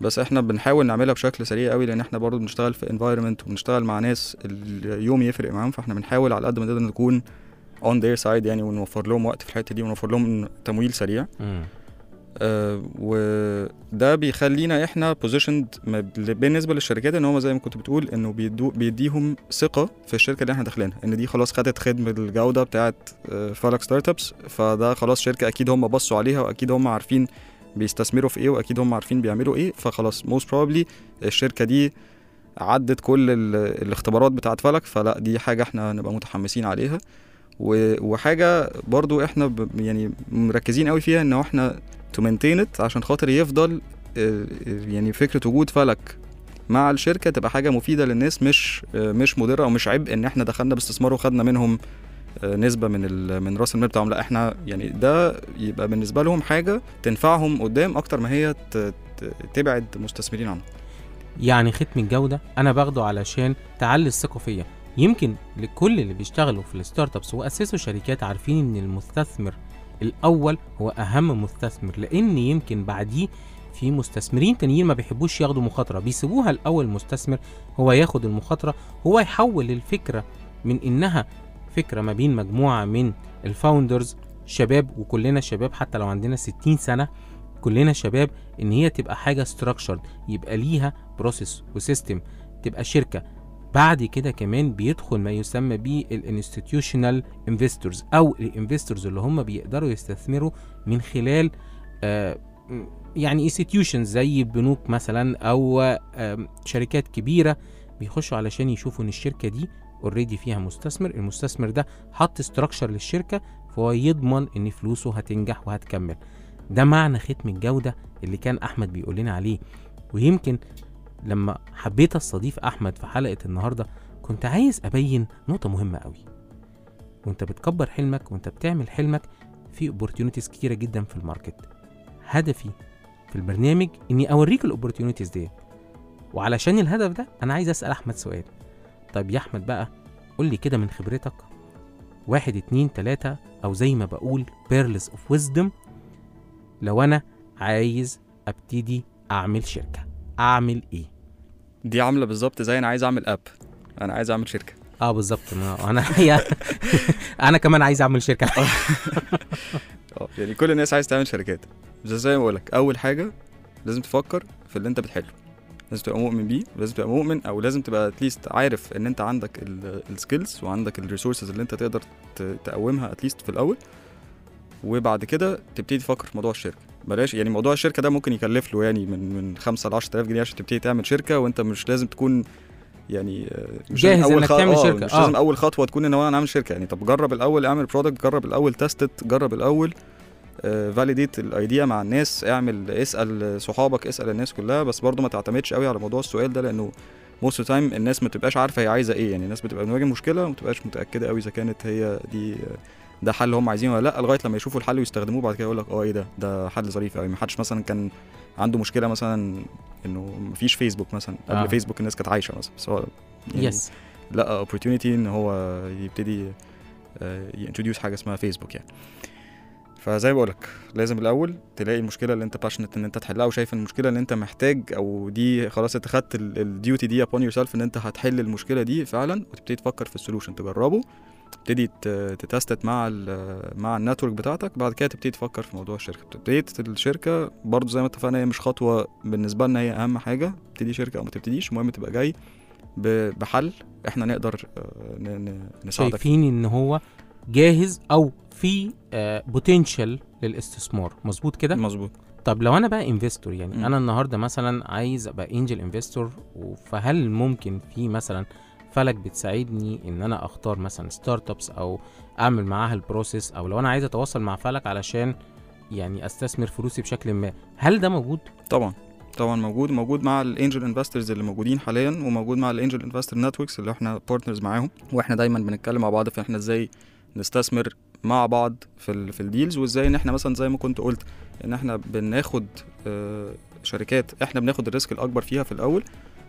بس إحنا بنحاول نعملها بشكل سريع قوي لأن إحنا برضو بنشتغل في environment وبنشتغل مع ناس اليوم يفرق معاهم فاحنا بنحاول على قد ما نقدر نكون on their side يعني ونوفر لهم وقت في الحتة دي ونوفر لهم تمويل سريع مم. آه وده بيخلينا إحنا positioned بالنسبة للشركات إن هم زي ما كنت بتقول إنه بيدو بيديهم ثقة في الشركة اللي إحنا داخلينها إن دي خلاص خدت ختم الجودة بتاعت فلك ستارت ابس فده خلاص شركة أكيد هم بصوا عليها وأكيد هم عارفين بيستثمروا في إيه وأكيد هم عارفين بيعملوا إيه فخلاص most probably الشركة دي عدت كل ال- الاختبارات بتاعت فلك فلا دي حاجة إحنا نبقى متحمسين عليها. وحاجة برضو إحنا يعني مركزين قوي فيها إن إحنا to maintain it عشان خاطر يفضل آه، يعني فكرة وجود فلك مع الشركة تبقى حاجة مفيدة للناس مش آه، مش مضرة أو مش عبء إن إحنا دخلنا باستثمار وخدنا منهم آه، نسبة من من رأس المال بتاعهم. لا إحنا يعني ده يبقى بالنسبة لهم حاجة تنفعهم قدام أكتر ما هي تبعد مستثمرين عنهم يعني ختم الجودة. أنا باخده علشان تعلي الثقة فيا يمكن لكل اللي بيشتغلوا في ال startups وأسسوا شركات عارفين إن المستثمر الأول هو أهم مستثمر لأن يمكن بعديه في مستثمرين تانيين ما بيحبوش ياخدوا مخاطرة. بيسيبوها الأول مستثمر هو ياخد المخاطرة هو يحول الفكرة من إنها فكرة ما بين مجموعة من ال founders شباب وكلنا شباب حتى لو عندنا 60 سنة كلنا شباب إن هي تبقى حاجة structured يبقى ليها process و system تبقى شركة. بعد كده كمان بيدخل ما يسمى بيه ال institutional investors أو ال investors اللي هم بيقدروا يستثمروا من خلال آه يعني institutions زي بنوك مثلا أو شركات كبيرة بيخشوا علشان يشوفوا إن الشركة دي already فيها مستثمر المستثمر ده حط structure للشركة فهو يضمن إن فلوسه هتنجح وهتكمل. ده معنى ختم الجودة اللي كان أحمد بيقول لنا عليه. ويمكن لما حبيت أستضيف أحمد في حلقة النهاردة كنت عايز أبين نقطة مهمة قوي وأنت بتكبر حلمك وأنت بتعمل حلمك في opportunities كتيرة جدا في ال market. هدفي في البرنامج إني أوريك ال opportunities دي وعلشان الهدف ده أنا عايز أسأل أحمد سؤال. طيب يا أحمد بقى قول لي كده من خبرتك. واحد اتنين تلاتة أو زي ما بقول pearls of wisdom لو أنا عايز أبتدي أعمل شركة أعمل إيه؟ دي عاملة بالظبط زي أنا عايز أعمل app أنا عايز أعمل شركة. آه بالظبط. أنا أنا كمان عايز أعمل شركة. آه يعني كل الناس عايز تعمل شركات. زي ما بقولك أول حاجة لازم تفكر في اللي أنت بتحله. لازم تبقى مؤمن بيه ولازم تبقى مؤمن أو لازم تبقى at least عارف إن أنت عندك ال skills وعندك ال resources اللي أنت تقدر تقومها at least في الأول. وبعد كده تبتدي تفكر في موضوع الشركة. بلاش يعني موضوع الشركة ده ممكن يكلف له يعني من من 5 ل 10000 جنيه عشان تبتدي تعمل شركة وأنت مش لازم تكون يعني آه، مش جاهز لازم أول إنك خ- تعمل آه، شركة، مش آه. لازم أول خطوة تكون إن أنا أعمل شركة. يعني طب جرب الأول اعمل product جرب الأول test جرب الأول. validate ال idea مع الناس اعمل اسأل صحابك اسأل الناس كلها بس برضو ما تعتمدش قوي على موضوع السؤال ده لأنه most time الناس ما بتبقاش عارفة هي عايزة إيه. يعني الناس بتبقى بتواجه مشكله وما بتبقاش متأكدة قوي إذا كانت هي دي ده حل هم عايزينه ولا لأ لغاية لما يشوفوا الحل ويستخدموه بعد كده يقول لك آه إيه ده؟ ده حل ظريف قوي. ما حدش مثلا كان عنده مشكلة مثلا إنه مفيش فيسبوك مثلا قبل آه. آه. فيسبوك الناس كانت عايشة مثلا. بس هو يعني يس لقى opportunity إن هو يبتدي ي introduce حاجة اسمها فيسبوك يعني. فزي ما بقولك لازم الأول تلاقي المشكلة اللي أنت passionate إن أنت تحلها وشايف المشكلة اللي أنت محتاج أو دي خلاص أنت خدت ال duty دي upon yourself إن أنت هتحل المشكلة دي فعلا وتبتدي تفكر في ال solution تجربه تبتدي ت test مع مع ال network بتاعتك بعد كده تبتدي تفكر في موضوع الشركة ابتديت الشركة برضو زي ما اتفقنا هي مش خطوة بالنسبة لنا هي أهم حاجة تبتدي شركة أو ما تبتديش المهم تبقى جاي بحل إحنا نقدر آه، نساعدك. شايفين إن هو جاهز أو في potential للاستثمار. مظبوط كده؟ مظبوط. طب لو أنا بقى investor يعني مم. أنا النهارده مثلا عايز أبقى angel investor فهل ممكن في مثلا فلك بتساعدني إن أنا أختار مثلا startups أو أعمل معاها ال process أو لو أنا عايز أتواصل مع فلك علشان يعني أستثمر فلوسي بشكل ما هل ده موجود؟ طبعا طبعا موجود. موجود مع ال angel investors اللي موجودين حاليا وموجود مع ال angel investor networks اللي إحنا partners معاهم وإحنا دايما بنتكلم مع بعض في إحنا إزاي نستثمر مع بعض في ال في ال deals وإزاي إن إحنا مثلا زي ما كنت قلت إن إحنا بناخد آه، شركات إحنا بناخد ال risk الأكبر فيها في الأول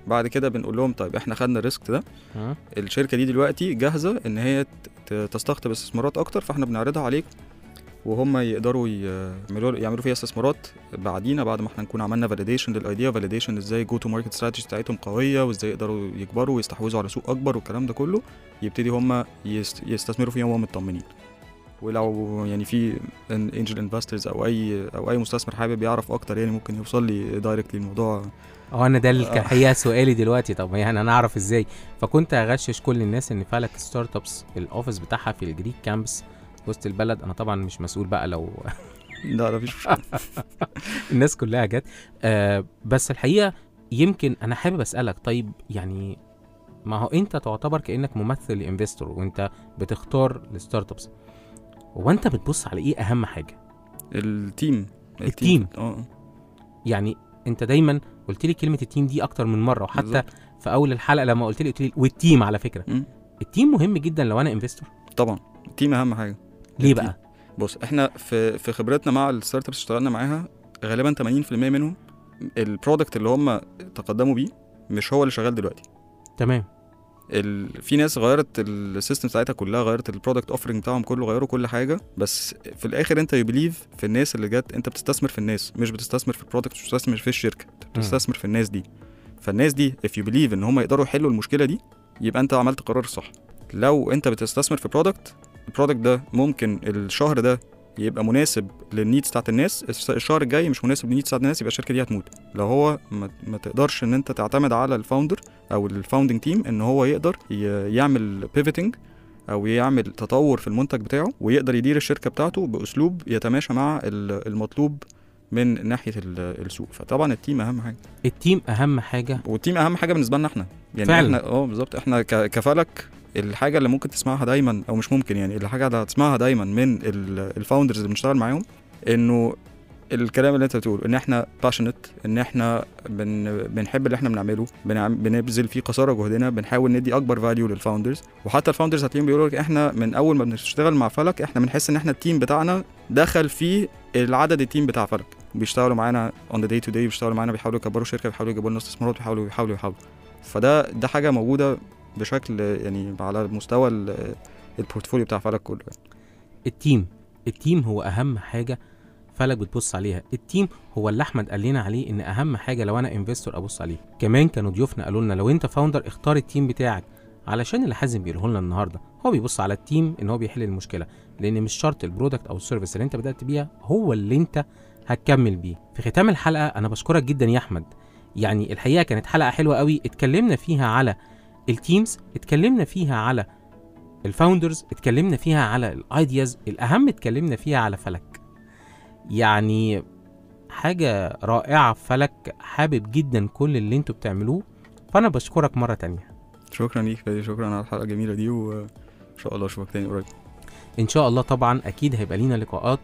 بعد كده بنقول لهم طيب إحنا خدنا ال risk ده؟ الشركة دي دلوقتي جاهزة إن هي ت- تستقطب استثمارات أكتر فإحنا بنعرضها عليكم وهم يقدروا يعملوا يعملوا فيها استثمارات بعدينا بعد ما إحنا نكون عملنا validation لل idea validation إزاي go to market strategy بتاعتهم قوية وازاي يقدروا يكبروا ويستحوذوا على سوق أكبر والكلام ده كله يبتدي هم يست- يستثمروا فيهم وهم مطمنين. ولو يعني في angel investors أو اي أو أي مستثمر حابب يعرف أكتر يعني ممكن يوصل لي directly الموضوع. هو أنا ده آه. الحقيقة سؤالي دلوقتي. طب يعني أنا أعرف إزاي؟ فكنت أغشش كل الناس إن فلك ستارت ابس ال office بتاعها في ال Greek Campus وسط البلد أنا طبعا مش مسؤول بقى لو لا لا مفيش الناس كلها جت. آه بس الحقيقة يمكن أنا حابب أسألك طيب يعني ما هو أنت تعتبر كأنك ممثل ل investor وأنت بتختار ال startups هو أنت بتبص على إيه أهم حاجة؟ ال team. ال team. آه. يعني أنت دايما قلت لي كلمة ال team دي أكتر من مرة وحتى بالظبط. في أول الحلقة لما قلت لي قلت لي وال team على فكرة. مم. ال team مهم جدا لو أنا investor طبعا. ال team أهم حاجة. ليه. بقى؟ بص إحنا في في خبرتنا مع ال startups اشتغلنا معاها غالبا 80% منهم ال product اللي هم تقدموا بيه مش هو اللي شغال دلوقتي. تمام. ال... في ناس غيرت ال system بتاعتها كلها غيرت ال product offering بتاعهم كله غيروا كل حاجة بس في الآخر أنت believe في الناس اللي جت أنت بتستثمر في الناس مش بتستثمر في ال product مش بتستثمر في الشركة أنت بتستثمر في الناس دي. فالناس دي if you believe إن هم يقدروا يحلوا المشكلة دي يبقى أنت عملت قرار صح. لو أنت بتستثمر في product ال product ده ممكن الشهر ده يبقى مناسب لل needs بتاعت الناس الشهر الجاي مش مناسب لل needs بتاعت الناس يبقى الشركة دي هتموت. لو هو ما, تقدرش إن أنت تعتمد على ال founder أو ال founding team إن هو يقدر يعمل pivoting أو يعمل تطور في المنتج بتاعه ويقدر يدير الشركة بتاعته بأسلوب يتماشى مع ال- المطلوب من ناحية ال- السوق. فطبعا ال team أهم حاجة. ال team أهم حاجة؟ وال team أهم حاجة بالنسبة لنا إحنا. يعني فعلا. إحنا آه بالظبط. إحنا كفلك الحاجة اللي ممكن تسمعها دايما أو مش ممكن يعني الحاجة اللي هتسمعها دايما من ال founders اللي بنشتغل معاهم إنه الكلام اللي أنت بتقوله إن إحنا passionate إن إحنا بن بنحب اللي إحنا بنعمله بنعم بنبذل فيه قصارى جهدنا بنحاول ندي أكبر value لل founders وحتى ال founders هتلاقيهم بيقولوا لك إحنا من أول ما بنشتغل مع فلك إحنا بنحس إن إحنا ال team بتاعنا دخل فيه العدد ال team بتاع فلك. بيشتغلوا معانا on the day to day بيشتغلوا معانا بيحاولوا يكبروا الشركة بيحاولوا يجيبوا لنا استثمارات بيحاولوا بيحاولوا بيحاولوا. فده ده حاجة موجودة بشكل يعني على مستوى ال- ال portfolio بتاع فلك كله ال team ال team هو أهم حاجة فلك بتبص عليها. ال team هو اللي أحمد قال لنا عليه إن أهم حاجة لو أنا investor أبص عليه. كمان كانوا ضيوفنا قالوا لنا لو أنت founder اختار ال team بتاعك علشان اللي حازم بيقوله لنا النهارده. هو بيبص على ال team إن هو بيحل المشكلة لأن مش شرط ال product أو ال service اللي أنت بدأت بيها هو اللي أنت هتكمل بيه. في ختام الحلقة أنا بشكرك جدا يا أحمد. يعني الحقيقة كانت حلقة حلوة قوي. اتكلمنا فيها على ال teams اتكلمنا فيها على ال founders اتكلمنا فيها على ال ideas الأهم اتكلمنا فيها على فلك. يعني حاجة رائعة في فلك حابب جدا كل اللي أنتوا بتعملوه فأنا بشكرك مرة تانية. شكرا ليك فادي شكرا على الحلقة الجميلة دي وان شاء الله أشوفك تاني قريب. إن شاء الله طبعا أكيد هيبقى لينا لقاءات.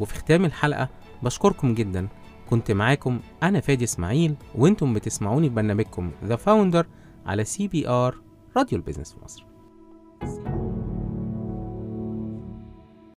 وفي ختام الحلقة بشكركم جدا. كنت معاكم أنا فادي إسماعيل وأنتم بتسمعوني في برنامجكم The Founder على CBR راديو ال business في مصر.